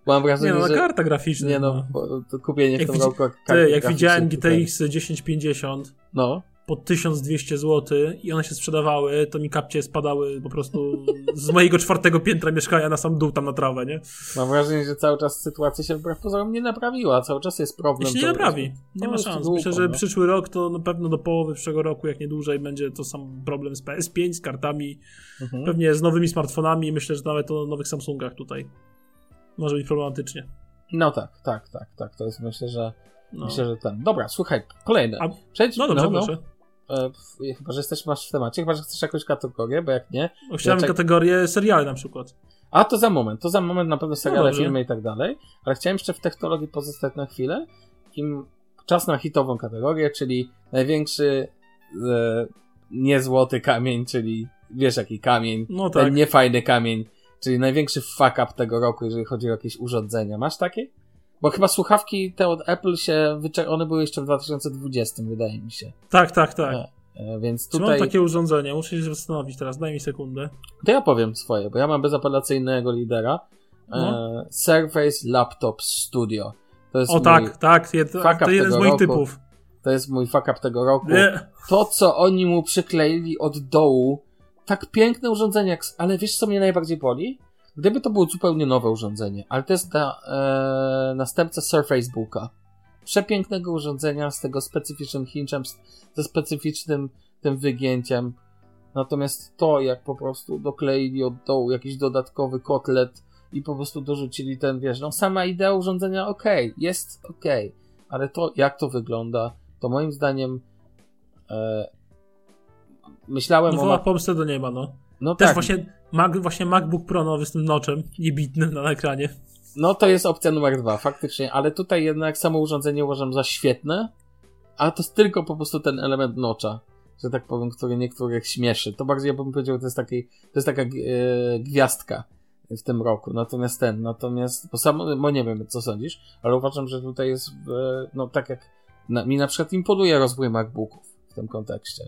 Mam wrażenie, nie, no, że... karta graficzna. Nie no, to kupienie jak w tym roku Ty, jak widziałem GTX 1050, no po 1200 zł i one się sprzedawały, to mi kapcie spadały po prostu z mojego czwartego piętra mieszkania na sam dół tam na trawę, nie? Mam wrażenie, że cały czas sytuacja się wbrew pozorom nie naprawiła, cały czas jest problem. Jeśli nie naprawi, nie ma szans. Myślę, że no. przyszły rok to na pewno do połowy przyszłego roku, jak nie dłużej, będzie to sam problem z PS5, z kartami, mhm. pewnie z nowymi smartfonami, myślę, że nawet o nowych Samsungach tutaj może być problematycznie. No tak, tak, tak, tak, to jest myślę, że no. myślę, że ten. Dobra, słuchaj, kolejne. A, Przejdź, no dobrze, no, no. proszę. E, chyba, że jesteś masz w temacie, chyba, że chcesz jakąś kategorię, bo jak nie... Chciałem czek... kategorię seriale na przykład. A, to za moment, to za moment na pewno seriale, no filmy i tak dalej, ale chciałem jeszcze w technologii pozostać na chwilę. Im czas na hitową kategorię, czyli największy e, niezłoty kamień, czyli wiesz jaki kamień, no tak. ten niefajny kamień Czyli największy fuck up tego roku, jeżeli chodzi o jakieś urządzenia. Masz takie? Bo chyba słuchawki te od Apple się one były jeszcze w 2020, wydaje mi się. Tak, tak, tak. E, e, więc Czy mam tutaj. takie urządzenie? Muszę się zastanowić teraz, daj mi sekundę. To ja powiem swoje, bo ja mam bezapelacyjnego lidera. E, No. Surface Laptop Studio. To jest O mój, tak, tak, jed, to jeden z moich roku. typów. To jest mój fuck up tego roku. Nie. To, co oni mu przykleili od dołu, tak piękne urządzenie, jak, ale wiesz, co mnie najbardziej boli? Gdyby to było zupełnie nowe urządzenie, ale to jest na, e, następca Surface Booka. Przepięknego urządzenia z tego specyficznym hinczem, z- ze specyficznym tym wygięciem. Natomiast to, jak po prostu dokleili od dołu jakiś dodatkowy kotlet i po prostu dorzucili ten, wiesz, no sama idea urządzenia okej, jest okej, ale to, jak to wygląda, to moim zdaniem e, myślałem No o... Ma- pomstę do nieba, no. No Też tak, właśnie, Mac, właśnie MacBook Pro nowy z tym noczem niebitnym na ekranie. no to jest opcja numer dwa, faktycznie, ale tutaj jednak samo urządzenie uważam za świetne, a to jest tylko po prostu ten element nocza, że tak powiem, który niektórych śmieszy. To bardziej ja bym powiedział, to jest, taki, to jest taka e, gwiazdka w tym roku. Natomiast ten, natomiast, bo sam, bo nie wiem, co sądzisz, ale uważam, że tutaj jest, e, no tak jak na, mi na przykład imponuje rozwój MacBooków w tym kontekście.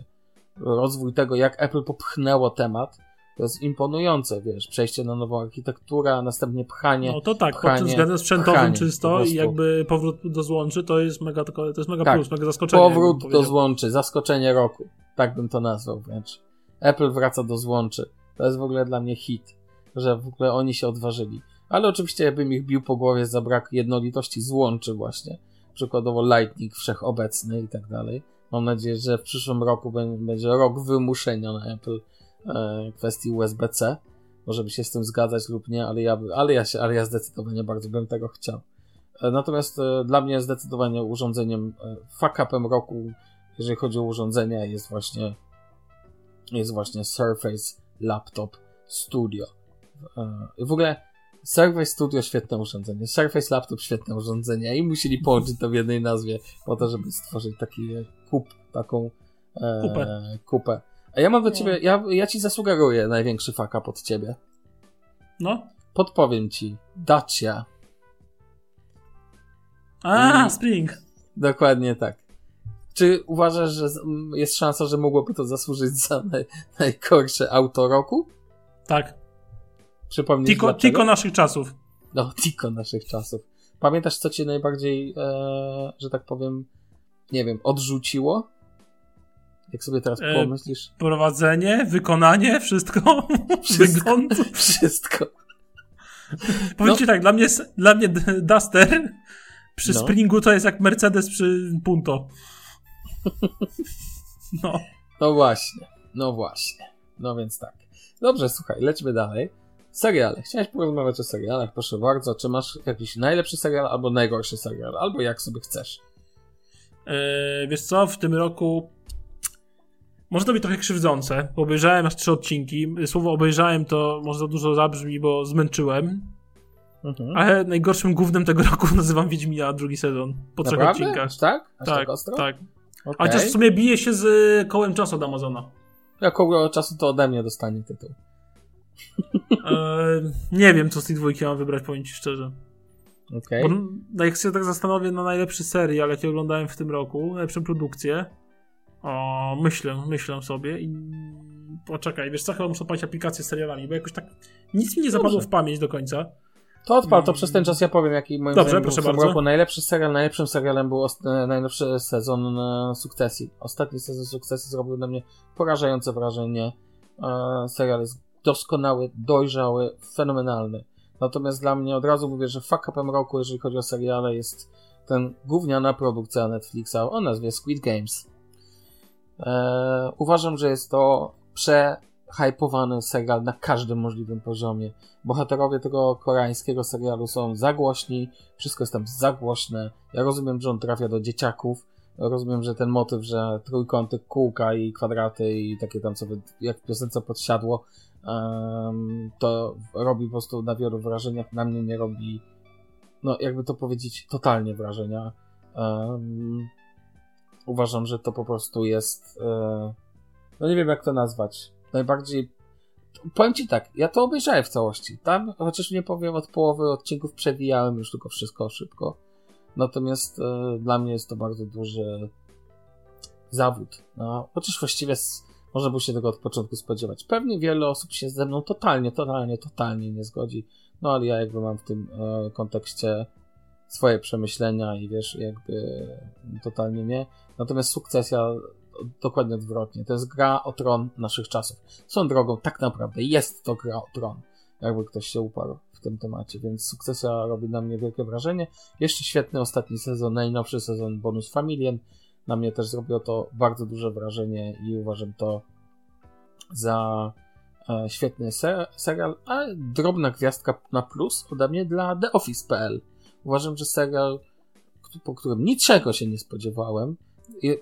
Rozwój tego, jak Apple popchnęło temat, to jest imponujące, wiesz, przejście na nową architekturę, a następnie pchanie. No to tak, pod pchanie, tym względem sprzętowym pchanie, czysto i jakby powrót do złączy to jest mega, to jest mega Tak. plus, mega zaskoczenie. Powrót do złączy, zaskoczenie roku. Tak bym to nazwał wręcz. Apple wraca do złączy. To jest w ogóle dla mnie hit, że w ogóle oni się odważyli. Ale oczywiście ja bym ich bił po głowie za brak jednolitości złączy właśnie. Przykładowo Lightning wszechobecny i tak dalej. Mam nadzieję, że w przyszłym roku bę- będzie rok wymuszenia na Apple kwestii USB-C. Może by się z tym zgadzać lub nie, ale ja, ale ja, się, ale ja zdecydowanie bardzo bym tego chciał. E, Natomiast e, dla mnie zdecydowanie urządzeniem e, fuck upem roku, jeżeli chodzi o urządzenia, jest właśnie jest właśnie Surface Laptop Studio. E, W ogóle Surface Studio świetne urządzenie, Surface Laptop świetne urządzenie i musieli połączyć to w jednej nazwie po to, żeby stworzyć taki e, kup, taką e, Kupę. kupę. A ja mam do No. ciebie, ja, ja ci zasugeruję największy fuck up od ciebie. No. Podpowiem ci. Dacia. A, I- Spring. Dokładnie tak. Czy uważasz, że jest szansa, że mogłoby to zasłużyć za naj, najgorsze auto roku? Tak. Przypomnij Tiko, tiko naszych czasów. No, Tiko naszych czasów. Pamiętasz, co cię najbardziej, e, że tak powiem, nie wiem, odrzuciło? Jak sobie teraz E, pomyślisz? Prowadzenie, wykonanie, wszystko. Wszystko. Wszystko. Powiem ci tak, dla mnie, dla mnie Duster przy No. Springu to jest jak Mercedes przy Punto. No. No właśnie, no właśnie. No więc tak. Dobrze, słuchaj, lećmy dalej. Seriale. Chciałeś porozmawiać o serialach, proszę bardzo. Czy masz jakiś najlepszy serial albo najgorszy serial? Albo jak sobie chcesz. E, wiesz co, w tym roku może to być trochę krzywdzące, bo obejrzałem aż trzy odcinki. Słowo obejrzałem to może za dużo zabrzmi, bo zmęczyłem. Mhm. Ale najgorszym głównym tego roku nazywam Wiedźmina drugi sezon. Po trzech Naprawdę? odcinkach. Tak? Aż tak, Tak, ostro? tak. Okej. Chociaż w sumie bije się z y, kołem czasu od Amazona. Jak koło czasu to ode mnie dostanie tytuł. E, nie wiem, co z tej dwójki mam wybrać, powiem ci szczerze. Okej. Bo no, jak się tak zastanowię na najlepszy serial, jaki oglądałem w tym roku, najlepszą produkcję, o, myślę, myślę sobie i poczekaj, wiesz co, chyba muszę odpalić aplikację z serialami, bo jakoś tak nic mi nie zapadło Dobrze. w pamięć do końca. To odpal, to przez ten czas ja powiem, jaki moim Dobrze, zdaniem w tym bardzo. roku najlepszy serial. Najlepszym serialem był e, najlepszy sezon e, Sukcesji. Ostatni sezon Sukcesji zrobił na mnie porażające wrażenie. E, serial jest doskonały, dojrzały, fenomenalny. Natomiast dla mnie od razu mówię, że fuck upem roku, jeżeli chodzi o seriale, jest ten gówniana produkcja Netflixa o nazwie Squid Games. E, uważam, że jest to przehypowany serial na każdym możliwym poziomie. Bohaterowie tego koreańskiego serialu są za głośni, wszystko jest tam za głośne. Ja rozumiem, że on trafia do dzieciaków. Rozumiem, że ten motyw, że trójkąty, kółka i kwadraty i takie tam sobie, jak w piosence podsiadło, em, to robi po prostu na wielu wrażeniach. Na mnie nie robi, no jakby to powiedzieć, totalnie wrażenia. Em, uważam, że to po prostu jest, e, no nie wiem jak to nazwać. Najbardziej powiem ci tak, ja to obejrzałem w całości. Tam, chociaż nie powiem, od połowy odcinków przewijałem już tylko wszystko szybko. Natomiast e, dla mnie jest to bardzo duży zawód. No, chociaż właściwie s- można było się tego od początku spodziewać. Pewnie wiele osób się ze mną totalnie, totalnie, totalnie nie zgodzi. No ale ja jakby mam w tym e, kontekście swoje przemyślenia i wiesz, jakby totalnie nie. Natomiast sukcesja dokładnie odwrotnie. To jest gra o tron naszych czasów. Są drogą, tak naprawdę jest to gra o tron. Jakby ktoś się uparł w tym temacie, więc sukcesja robi na mnie wielkie wrażenie. Jeszcze świetny ostatni sezon, najnowszy sezon Bonus Familien. Na mnie też zrobiło to bardzo duże wrażenie i uważam to za e, świetny ser serial, a drobna gwiazdka na plus ode mnie dla The Office.pl. Uważam, że serial, po którym niczego się nie spodziewałem,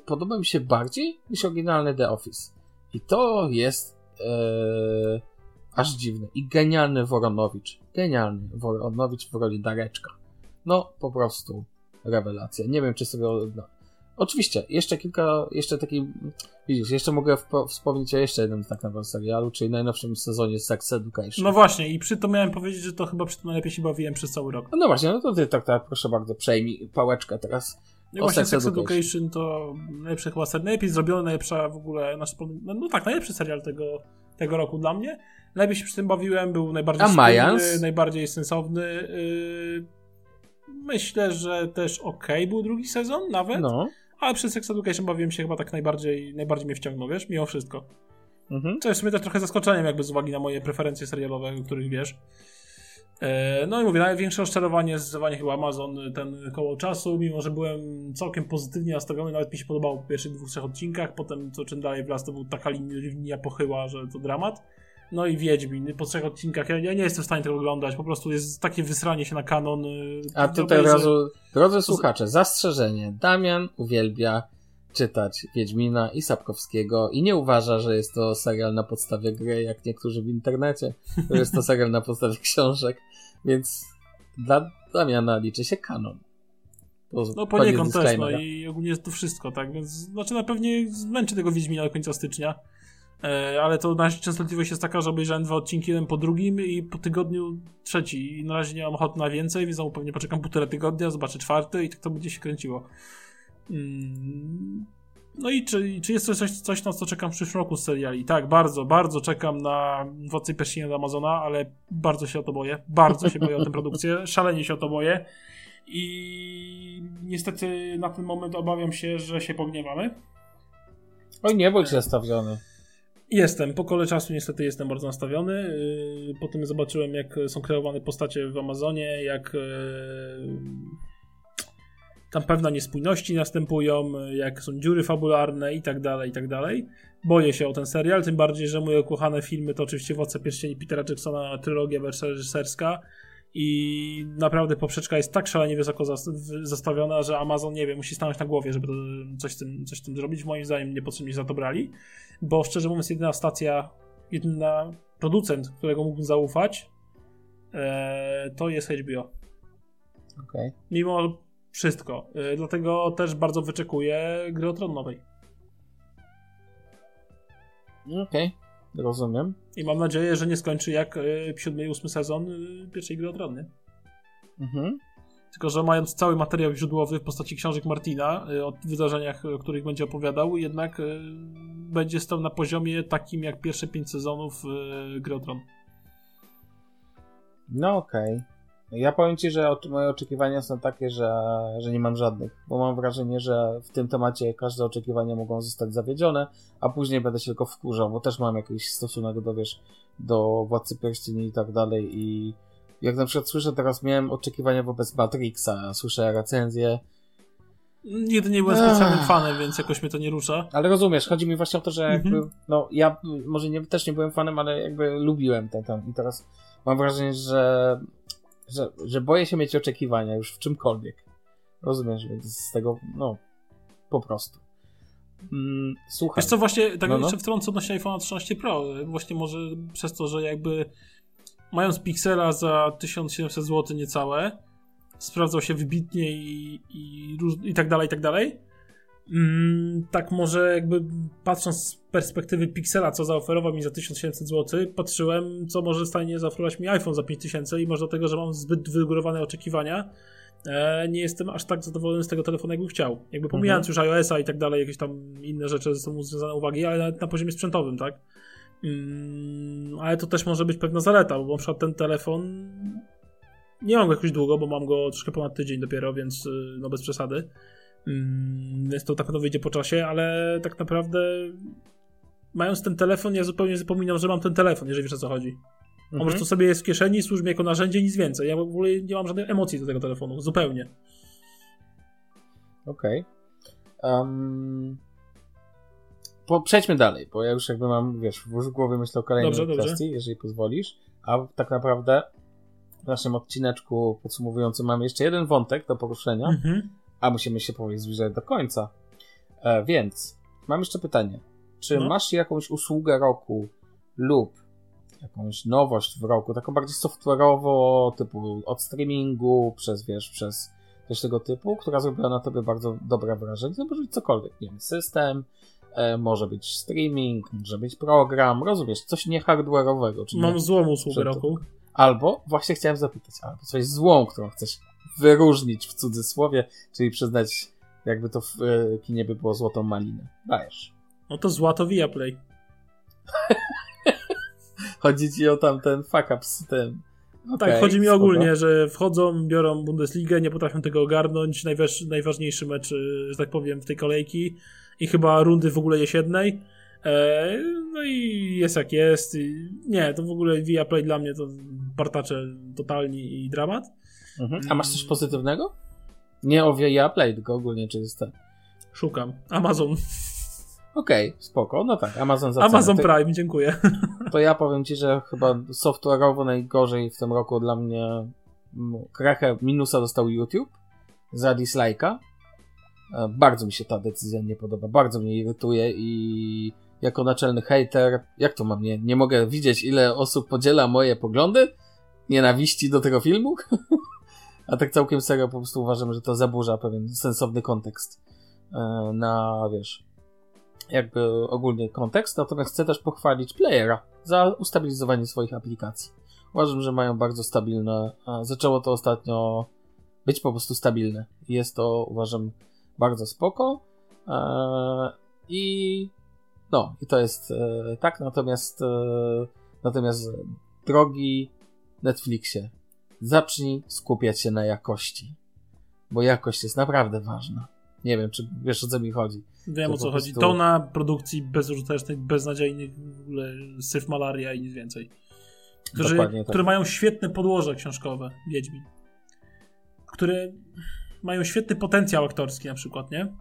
podoba mi się bardziej niż oryginalny The Office. I to jest e, aż dziwne. I genialny Woronowicz. Genialny Woronowicz w roli Dareczka. No, po prostu rewelacja. Nie wiem, czy sobie... Oczywiście, jeszcze kilka, jeszcze taki, widzisz, jeszcze mogę wspomnieć o jeszcze jednym tak naprawdę serialu, czyli najnowszym sezonie Sex Education. No właśnie, i przy to miałem powiedzieć, że to chyba przy tym najlepiej się bawiłem przez cały rok. no właśnie, no to ty tak, tak, proszę bardzo, przejmij pałeczkę teraz. No właśnie Sex Sex Education. Education to najlepszy chyba serial, najlepiej zrobiony, najlepsza w ogóle, nasz, no, no tak, najlepszy serial tego, tego roku dla mnie. Najlepiej się przy tym bawiłem, był najbardziej A Mayans? spójny, najbardziej sensowny. Yy, myślę, że też ok był drugi sezon nawet, No. Ale przy Sex Education bawiłem się chyba tak najbardziej, najbardziej mnie wciągnął, wiesz, mimo wszystko. Mhm. To jest w sumie też trochę zaskoczeniem jakby z uwagi na moje preferencje serialowe, o których wiesz. E, No i mówię, największe rozczarowanie zdecydowanie chyba Amazon ten koło czasu, mimo że byłem całkiem pozytywnie nastawiony, nawet mi się podobało po pierwszych dwóch, trzech odcinkach, potem co czym dalej wraz to był taka linia pochyła, że to dramat. No i Wiedźmin, po trzech odcinkach, ja, ja nie jestem w stanie tego oglądać, po prostu jest takie wysranie się na kanon. y, A tutaj od razu, drodzy słuchacze, zastrzeżenie. Damian uwielbia czytać Wiedźmina i Sapkowskiego i nie uważa, że jest to serial na podstawie gry, jak niektórzy w internecie. To jest to serial na podstawie książek, więc dla Damiana liczy się kanon. Po, No poniekąd też, no i ogólnie jest to wszystko, tak, więc znaczy na pewnie zmęczy tego Wiedźmina do końca stycznia, ale to nasza częstotliwość jest taka, że obejrzałem dwa odcinki jeden po drugim i po tygodniu trzeci i na razie nie mam ochoty na więcej, więc znowu pewnie poczekam półtora tygodnia, zobaczę czwarty i tak to będzie się kręciło. Mm. No i czy, czy jest coś, coś, na co czekam w przyszłym roku z seriali? Tak, bardzo, bardzo czekam na Władcy Pierścieni od Amazona, ale bardzo się o to boję. Bardzo się boję o tę produkcję, szalenie się o to boję. I niestety na ten moment obawiam się, że się pogniewamy. Oj, nie bądź nastawiony. Jestem, po kole czasu niestety jestem bardzo nastawiony. Yy, Potem zobaczyłem, jak są kreowane postacie w Amazonie, jak yy, tam pewne niespójności następują, jak są dziury fabularne i tak dalej, i tak dalej. Boję się o ten serial, tym bardziej, że moje ukochane filmy to oczywiście Władca Pierścieni Petera Jacksona, trylogia reżyserska i naprawdę poprzeczka jest tak szalenie wysoko zastawiona, że Amazon, nie wiem, musi stanąć na głowie, żeby coś, z tym, coś z tym zrobić. Moim zdaniem niepotrzebnie za to brali, bo szczerze mówiąc jedyna stacja, jedyna producent, którego mógłbym zaufać, e, to jest HBO. Okej. Mimo wszystko. E, dlatego też bardzo wyczekuję gry o Tron nowej. Okej, rozumiem. I mam nadzieję, że nie skończy jak e, siódmy i ósmy sezon e, pierwszej gry o Tron, nie? Mhm. Tylko, że mając cały materiał źródłowy w postaci książek Martina y, o wydarzeniach, o których będzie opowiadał, jednak będzie stał na poziomie takim jak pierwsze pięć sezonów Gry o Tron. No okej. Ja powiem ci, że moje oczekiwania są takie, że, że nie mam żadnych, bo mam wrażenie, że w tym temacie każde oczekiwania mogą zostać zawiedzione, a później będę się tylko wkurzał, bo też mam jakiś stosunek do, wiesz, do Władcy Pierścieni i tak dalej i jak na przykład słyszę teraz, miałem oczekiwania wobec Matrixa, słyszę recenzję, Nigdy nie byłem Ech. specjalnym fanem, więc jakoś mnie to nie rusza. ale rozumiesz, chodzi mi właśnie o to, że Mhm. jakby, no ja może nie, też nie byłem fanem, ale jakby lubiłem ten tam i teraz mam wrażenie, że, że, że boję się mieć oczekiwania już w czymkolwiek. Rozumiesz, więc z tego, no, po prostu. Mm, słuchaj. Wiesz co, właśnie tak No, no. jeszcze wtrącę odnośnie iPhone 13 Pro. Właśnie może przez to, że jakby mając Pixela za 1700 zł niecałe, sprawdzał się wybitnie i, i, i tak dalej, i tak dalej. Mm, tak może jakby patrząc z perspektywy Pixela, co zaoferował mi za 1700 zł, patrzyłem, co może stanie zaoferować mi iPhone za 5000 i może do tego, że mam zbyt wygórowane oczekiwania, e, nie jestem aż tak zadowolony z tego telefonu, jakbym chciał. Jakby pomijając Mhm. już iOS-a i tak dalej, jakieś tam inne rzeczy ze sobą związane uwagi, ale nawet na poziomie sprzętowym, tak? Mm, ale to też może być pewna zaleta, bo na przykład ten telefon nie mam go jakoś długo, bo mam go troszkę ponad tydzień dopiero, więc y, no bez przesady. Mm, Więc to na pewno wyjdzie po czasie, ale tak naprawdę mając ten telefon, ja zupełnie zapominam, że mam ten telefon, jeżeli wiesz o co chodzi. On po Mhm. prostu sobie jest w kieszeni, służy mi jako narzędzie, nic więcej. Ja w ogóle nie mam żadnych emocji do tego telefonu, zupełnie. Okej. Em, po, przejdźmy dalej, bo ja już jakby mam, wiesz, w głowie myślę o kolejnej Dobrze, dobrze. kwestii, jeżeli pozwolisz. A tak naprawdę w naszym odcineczku podsumowującym mamy jeszcze jeden wątek do poruszenia, Mhm. A musimy się powoli zbliżać do końca. E, więc mam jeszcze pytanie. Czy No. masz jakąś usługę roku lub jakąś nowość w roku, taką bardziej software'owo, typu od streamingu, przez, wiesz, przez coś tego typu, która zrobiła na tobie bardzo dobre wrażenie? To może być cokolwiek, nie wiem, system, e, może być streaming, może być program, rozumiesz, coś nie hardware'owego, Mam złą usługę roku. Albo, właśnie chciałem zapytać, albo coś złą, którą chcesz wyróżnić w cudzysłowie, czyli przyznać, jakby to w e, kinie by było złotą malinę. Dajesz. No to zła to Viaplay. Chodzi ci o tamten fuck up z tym. Tak, Okej, chodzi mi spoko. ogólnie, że wchodzą, biorą Bundesligę, nie potrafią tego ogarnąć, najważ, najważniejszy mecz, y, że tak powiem, w tej kolejki i chyba rundy w ogóle jesiennej. E, no i jest jak jest. I nie, to w ogóle Viaplay dla mnie to partacze totalni i dramat. Mhm. A masz coś pozytywnego? Nie o Viaplay, tylko ogólnie, czy jest tak. Szukam. Amazon. Okej, spoko, no tak, Amazon za cenę. Amazon Ty- Prime, dziękuję. To ja powiem ci, że chyba software'owo najgorzej w tym roku dla mnie mm, krechę minusa dostał YouTube za dislike'a. E, Bardzo mi się ta decyzja nie podoba, bardzo mnie irytuje i jako naczelny hater, jak to mam, nie, nie mogę widzieć ile osób podziela moje poglądy nienawiści do tego filmu? A tak całkiem serio po prostu uważam, że to zaburza pewien sensowny kontekst e, na, wiesz, jakby ogólnie kontekst, natomiast chcę też pochwalić Playera za ustabilizowanie swoich aplikacji. Uważam, że mają bardzo stabilne, zaczęło to ostatnio być po prostu stabilne. Jest to, uważam, bardzo spoko. Eee, I no, i to jest e, tak, natomiast e, natomiast drogi Netflixie, zacznij skupiać się na jakości, bo jakość jest naprawdę ważna. Nie wiem, czy wiesz o co mi chodzi. Wiem To o co po chodzi. prostu- Tona produkcji bezużytecznych, beznadziejnych, w ogóle syf malaria i nic więcej. Którzy, tak. które mają świetne podłoże książkowe, Wiedźmin. Które mają świetny potencjał aktorski na przykład, nie?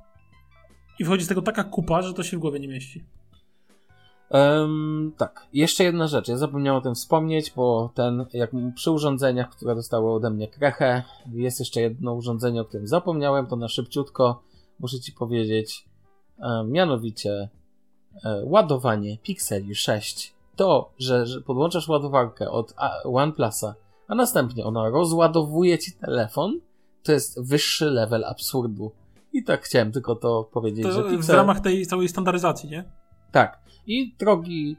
I wchodzi z tego taka kupa, że to się w głowie nie mieści. Em, tak, jeszcze jedna rzecz. Ja zapomniałem o tym wspomnieć, bo ten, jak przy urządzeniach, które dostały ode mnie krechę, jest jeszcze jedno urządzenie, o którym zapomniałem, to na szybciutko muszę Ci powiedzieć, e, mianowicie e, ładowanie Pixeli 6. To, że, że podłączasz ładowarkę od OnePlusa, a następnie ona rozładowuje Ci telefon, to jest wyższy level absurdu. I tak chciałem tylko to powiedzieć, że To w Pixel... ramach tej całej standaryzacji, nie? Tak. I drogi,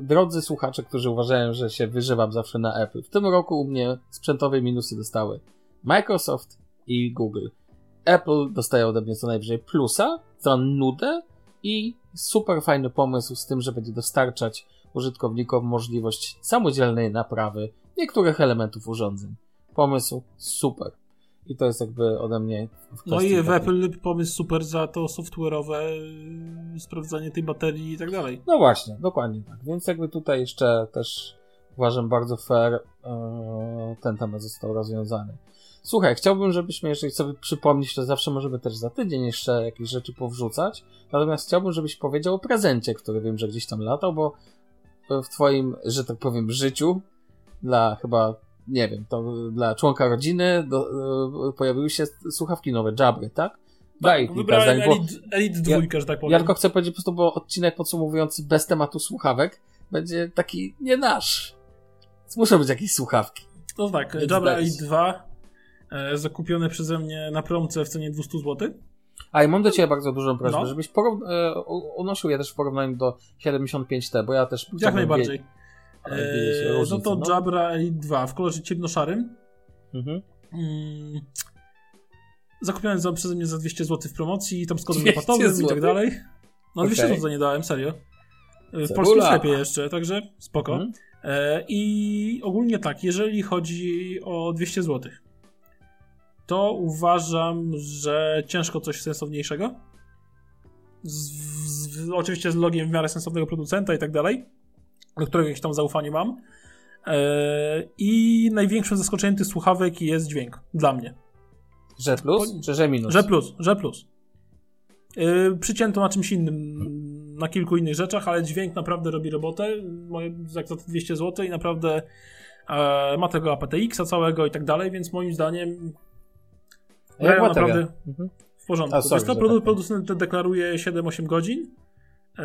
drodzy słuchacze, którzy uważają, że się wyżywam zawsze na Apple, w tym roku u mnie sprzętowe minusy dostały Microsoft i Google. Apple dostaje ode mnie co najwyżej plusa za nudę i super fajny pomysł z tym, że będzie dostarczać użytkownikom możliwość samodzielnej naprawy niektórych elementów urządzeń. Pomysł super. I to jest jakby ode mnie. No i w Apple pomysł super za to software'owe yy, sprawdzanie tej baterii i tak dalej. No właśnie, dokładnie tak. Więc jakby tutaj jeszcze też uważam bardzo fair e, ten temat został rozwiązany. Słuchaj, chciałbym, żebyśmy, jeżeli sobie przypomnieć, to zawsze możemy też za tydzień jeszcze jakieś rzeczy powrzucać. Natomiast chciałbym, żebyś powiedział o prezencie, który wiem, że gdzieś tam latał, bo w twoim, że tak powiem, życiu dla chyba, nie wiem, to dla członka rodziny do, e, pojawiły się słuchawki nowe, Jabry, tak? Daj kilka Wybrałem zdań, bo- Elite, Elite dwójkę, że tak powiem. ja tylko chcę powiedzieć po prostu, bo odcinek podsumowujący bez tematu słuchawek będzie taki nie nasz. Więc muszą być jakieś słuchawki. To tak, Więc Jabra. Elite 2 e, zakupione przeze mnie na promce w cenie 200 zł. A i mam do Ciebie bardzo dużą prośbę, No. żebyś porów- e, unosił je też w porównaniu do 75T, bo ja też Jak najbardziej. wiedzieć Eee, no to no. Jabra Elite 2 w kolorze ciemnoszarym. Mhm. Mm. Zakupiłem za, przeze mnie za 200 zł w promocji, tam z kodem 200 rapatowym i tak dalej. No 200 Okej. zł nie dałem, serio. W Cebula. polskim sklepie jeszcze, także spoko. Mhm. E, I ogólnie tak, jeżeli chodzi o 200 zł, to uważam, że ciężko coś sensowniejszego. Z, z, oczywiście z logiem w miarę sensownego producenta i tak dalej, do którego jakieś tam zaufanie mam. E, I największym zaskoczeniem tych słuchawek jest dźwięk dla mnie. Że plus, czy że minus? Że plus, że plus. Yy, przycięto na czymś innym, na kilku innych rzeczach, ale dźwięk naprawdę robi robotę. Moje, jak za te 200 zł i naprawdę e, ma tego aptX-a całego i tak dalej, więc moim zdaniem A jak grają bateria? naprawdę Mhm. w porządku. A, sorry, Wiesz co, że produ- tak. producent deklaruje 7-8 godzin e,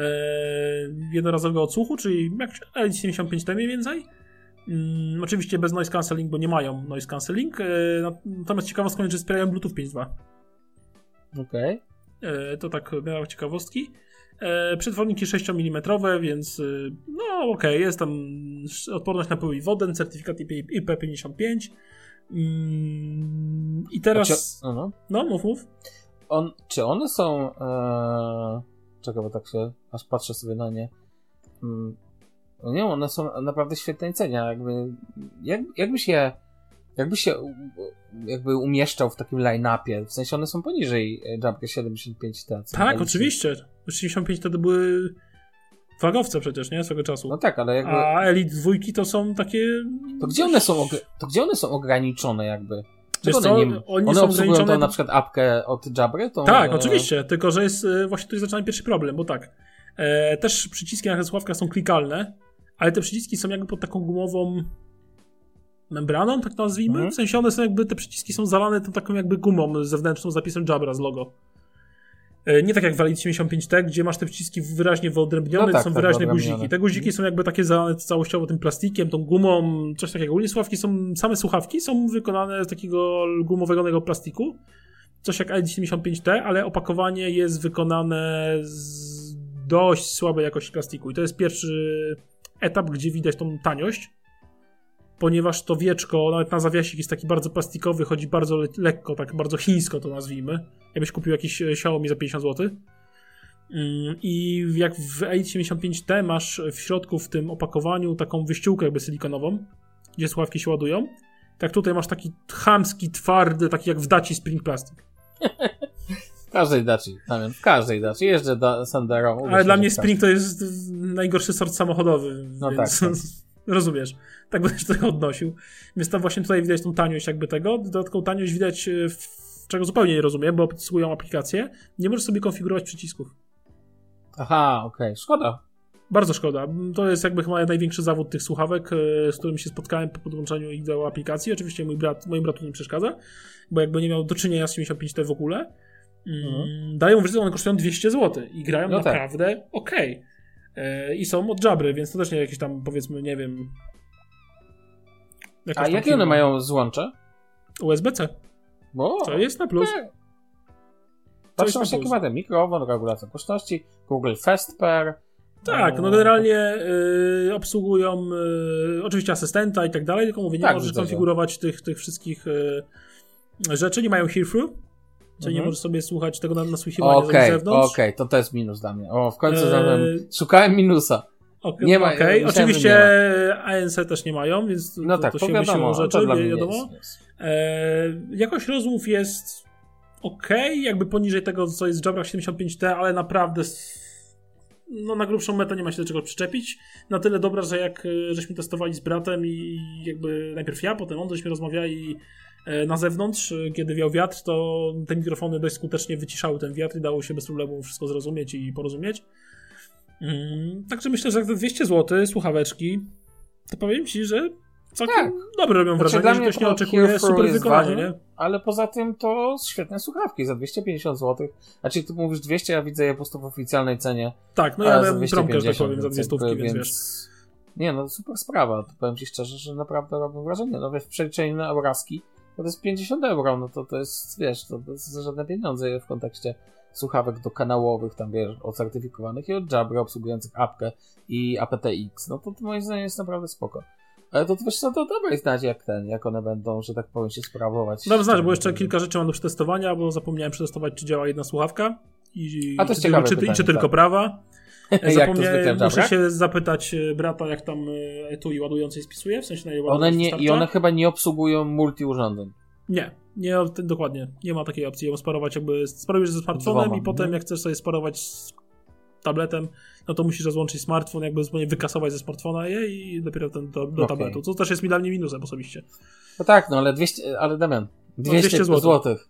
jednorazowego odsłuchu, czyli jak L75T mniej więcej. Mm, oczywiście bez noise cancelling, bo nie mają noise cancelling. E, natomiast ciekawostką jest, że wspierają Bluetooth 5.2. Okej. E, To tak miała ciekawostki. E, Przetworniki 6 mm, więc y, no okej, jest tam odporność na pył i wodę, certyfikat IP- IP55. Mm, I A teraz. czy-. No, mów, mów. On, czy one są. E... Czekaj, bo tak się aż patrzę sobie na nie. Mm. No nie, one są naprawdę świetnej cenie. Jakby, jak, jakbyś je. Jakbyś się jakby umieszczał w takim line-upie, w sensie one są poniżej e, Jumper 75T. co Tak, oczywiście. 65 to były flagowce przecież, nie? Swego czasu. No tak, ale jakby. A Elite dwójki to są takie. To gdzie one są, to gdzie one są ograniczone jakby? Czego one, oni one są obsługują na przykład apkę od Jabry? Tą, Tak, e, oczywiście, tylko że jest e, właśnie tutaj zaczyna pierwszy problem, bo tak. E, też przyciski na sławkach są klikalne, ale te przyciski są jakby pod taką gumową membraną, tak to nazwijmy. Mhm. W sensie one są jakby, te przyciski są zalane tą taką jakby gumą zewnętrzną z napisem Jabra z logo. E, Nie tak jak w Elite 75T, gdzie masz te przyciski wyraźnie wyodrębnione, No tak, są tak, wyraźne wyodrębnione. guziki. Te guziki są jakby takie zalane całościowo tym plastikiem, tą gumą, coś takiego. Ogólnie słuchawki są, same słuchawki są wykonane z takiego gumowego plastiku, coś jak L75T, ale opakowanie jest wykonane z dość słabej jakości plastiku. I to jest pierwszy etap, gdzie widać tą taniość, ponieważ to wieczko, nawet na zawiasik jest taki bardzo plastikowy, chodzi bardzo le- lekko, tak bardzo chińsko to nazwijmy. Jakbyś kupił jakiś e, Xiaomi za 50 zł. Mm, I jak w L75T masz w środku w tym opakowaniu taką wyściółkę jakby silikonową, gdzie słuchawki się ładują, tak tutaj masz taki chamski, twardy, taki jak w Daci Spring Plastic. W każdej daci, Damian, w każdej daci. Jeżdżę da, Sanderą. Ale dla mnie Spring to jest najgorszy sort samochodowy, No więc tak, tak. rozumiesz. Tak będę się do tego odnosił. Więc tam właśnie tutaj widać tą taniość jakby tego. Dodatkową taniość widać, e, w, czego zupełnie nie rozumiem, bo obsługują aplikacje. Nie możesz sobie konfigurować przycisków. Aha, okej, szkoda. Bardzo szkoda. To jest jakby chyba największy zawód tych słuchawek, e, z którym się spotkałem po podłączeniu ich do aplikacji. Oczywiście mój brat, moim bratu nie przeszkadza, bo jakby nie miał do czynienia z 75T w ogóle. Mm, Dają wrażenie, że one kosztują 200 zł i grają No tak. naprawdę okej. E, I są od Jabry, więc to też nie jakieś tam powiedzmy, nie wiem. A jakie firma. one mają złącze? USB-C. Bo... To jest na plus. Tak. Jest jakie ma ten mikrofon, regulacja głośności, Google Fast Pair. Tak, no E, generalnie y, obsługują y, oczywiście asystenta i tak dalej, tylko mówię, nie Tak, możesz konfigurować tych, tych wszystkich y, rzeczy, nie mają hear-through, czyli nie Mhm. możesz sobie słuchać tego na nasłuchiwania Okej, z zewnątrz. okej, to to jest minus dla mnie. O, w końcu znalazłem- szukałem minusa. Ok, Nie ma- okej. myślałem, Oczywiście nie ANC też nie mają, więc to, No to, tak, to to się wiadomo, to rzeczy, dla mnie wiadomo. jest, jest. E, jakość rozmów jest ok, jakby poniżej tego, co jest w Jabrach 75T, ale naprawdę no, na grubszą metę nie ma się do czego przyczepić. Na tyle dobra, że jak e, żeśmy testowali z bratem i jakby najpierw ja, potem on, żeśmy rozmawiali e, na zewnątrz, e, kiedy wiał wiatr, to te mikrofony dość skutecznie wyciszały ten wiatr i dało się bez problemu wszystko zrozumieć i porozumieć. Mm, także myślę, że za 200 zł słuchaweczki, to powiem ci, że całkiem Tak. dobre robią Znaczy, wrażenie, dla że ktoś nie oczekuje super wykonania, nie? Ale poza tym to świetne słuchawki za 250 zł. Znaczy ty mówisz 200, ja widzę je po prostu w oficjalnej cenie. Tak, no ja za dałem promkę, że tak 250, powiem, za dwie jakby, stówki, więc wiesz. Nie no, super sprawa. To powiem ci szczerze, że naprawdę robią wrażenie. No wiesz, w przeliczeniu na obrazki to jest 50 euro, no to to jest, wiesz, to, to jest żadne pieniądze w kontekście słuchawek do kanałowych, tam wiesz, ocertyfikowanych i od Jabra obsługujących apkę i aptX. No to, to moim zdaniem jest naprawdę spoko. Ale to wiesz co, to dobrej znać jak ten, jak one będą, że tak powiem, się sprawować. Dam znać, bo jeszcze kilka rzeczy mam do przetestowania, bo zapomniałem przetestować, czy działa jedna słuchawka i, A to czy, ciekawe czy, pytanie, i czy tylko tak. prawa. Zapomniałem, muszę się zapytać e, brata, jak tam e, etui ładującej spisuje, w sensie na jej One nie, starcza. I one chyba nie obsługują multi-urządzeń. Nie, nie, t- dokładnie. Nie ma takiej opcji. Ją sparować jakby, sparujesz ze smartfonem i potem jak chcesz sobie sparować z tabletem, no to musisz rozłączyć smartfon, jakby zupełnie wykasować ze smartfona je i dopiero ten do, do Okej. tabletu, co też jest mi dla mnie minusem osobiście. No tak, no ale 200, ale Damian, 200, 200 zł. złotych.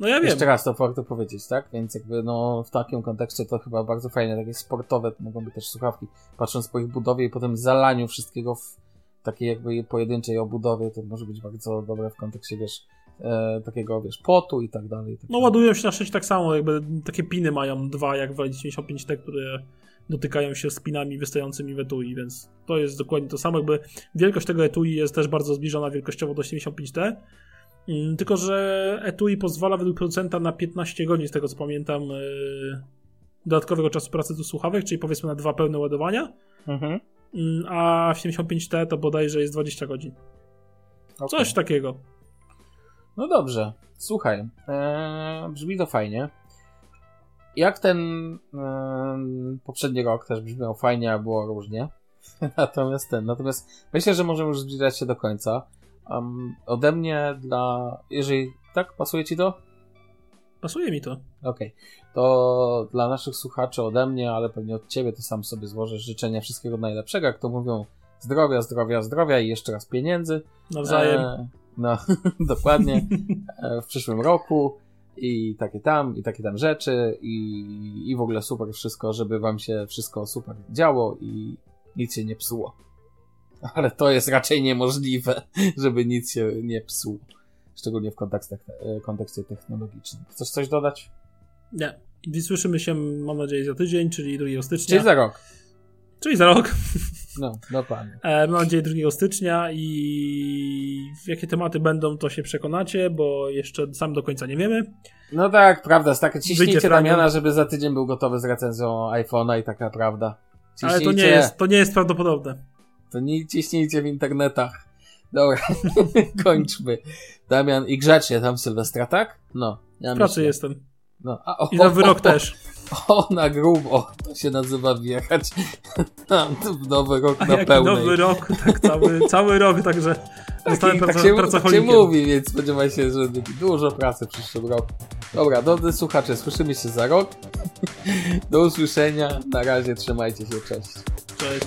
No ja wiem. Jeszcze raz to warto powiedzieć, tak? Więc jakby no w takim kontekście to chyba bardzo fajne, takie sportowe to mogą być też słuchawki. Patrząc po ich budowie i potem zalaniu wszystkiego w takiej jakby pojedynczej obudowie, to może być bardzo dobre w kontekście, wiesz, e, takiego, wiesz, potu i tak dalej. i tak No dalej. ładują się na szczęście tak samo, jakby takie piny mają dwa jak w Elite 95T, które dotykają się z pinami wystającymi w etui, więc to jest dokładnie to samo, jakby wielkość tego etui jest też bardzo zbliżona wielkościowo do 75T, Mm, tylko że etui pozwala według producenta na 15 godzin, z tego co pamiętam, yy, dodatkowego czasu pracy do słuchawek, czyli powiedzmy na dwa pełne ładowania, Mhm. Mm, a w 75T to bodajże jest 20 godzin. Okej. Coś takiego. No dobrze, słuchaj, e, brzmi to fajnie. Jak ten e, poprzedni rok też brzmiał fajnie, a było różnie. natomiast ten, natomiast myślę, że możemy już zbliżać się do końca. Um, ode mnie dla, jeżeli tak, pasuje ci to? Pasuje mi to. Okej, to dla naszych słuchaczy ode mnie, ale pewnie od ciebie to sam sobie złożę życzenia wszystkiego najlepszego, jak to mówią zdrowia, zdrowia, zdrowia i jeszcze raz pieniędzy. Nawzajem. E, no, dokładnie. E, w przyszłym roku i takie tam, i takie tam rzeczy i, i w ogóle super wszystko, żeby wam się wszystko super działo i nic się nie psuło. Ale to jest raczej niemożliwe, żeby nic się nie psuło. Szczególnie w kontekstach, e, kontekście technologicznym. Chcesz coś dodać? Nie. I słyszymy się, mam nadzieję, za tydzień, czyli 2 stycznia. Czyli za rok. Czyli za rok. No, dokładnie. E, Mam nadzieję 2 stycznia i jakie tematy będą, to się przekonacie, bo jeszcze sam do końca nie wiemy. No tak, prawda. Wyjdzie ciśnijcie fragment. Damiana, żeby za tydzień był gotowy z recenzją iPhone'a i taka prawda. Ale to nie, Ciśnijcie. jest, to nie jest prawdopodobne. To nie ciśnijcie w internetach. Dobra, kończmy. Damian i grzecznie tam Sylwestra, tak? No. Ja W pracy myślę. jestem. No. A, o, I nowy o, rok o, też. O, na grubo. To się nazywa wjechać nowy rok A na pełnej. nowy rok, tak cały, cały rok, także zostanę tak, praco, się, tak się mówi, więc spodziewaj się, że dużo pracy w przyszłym roku. Dobra, drodzy słuchacze, słyszymy się za rok. Do usłyszenia. Na razie, trzymajcie się, cześć. Cześć.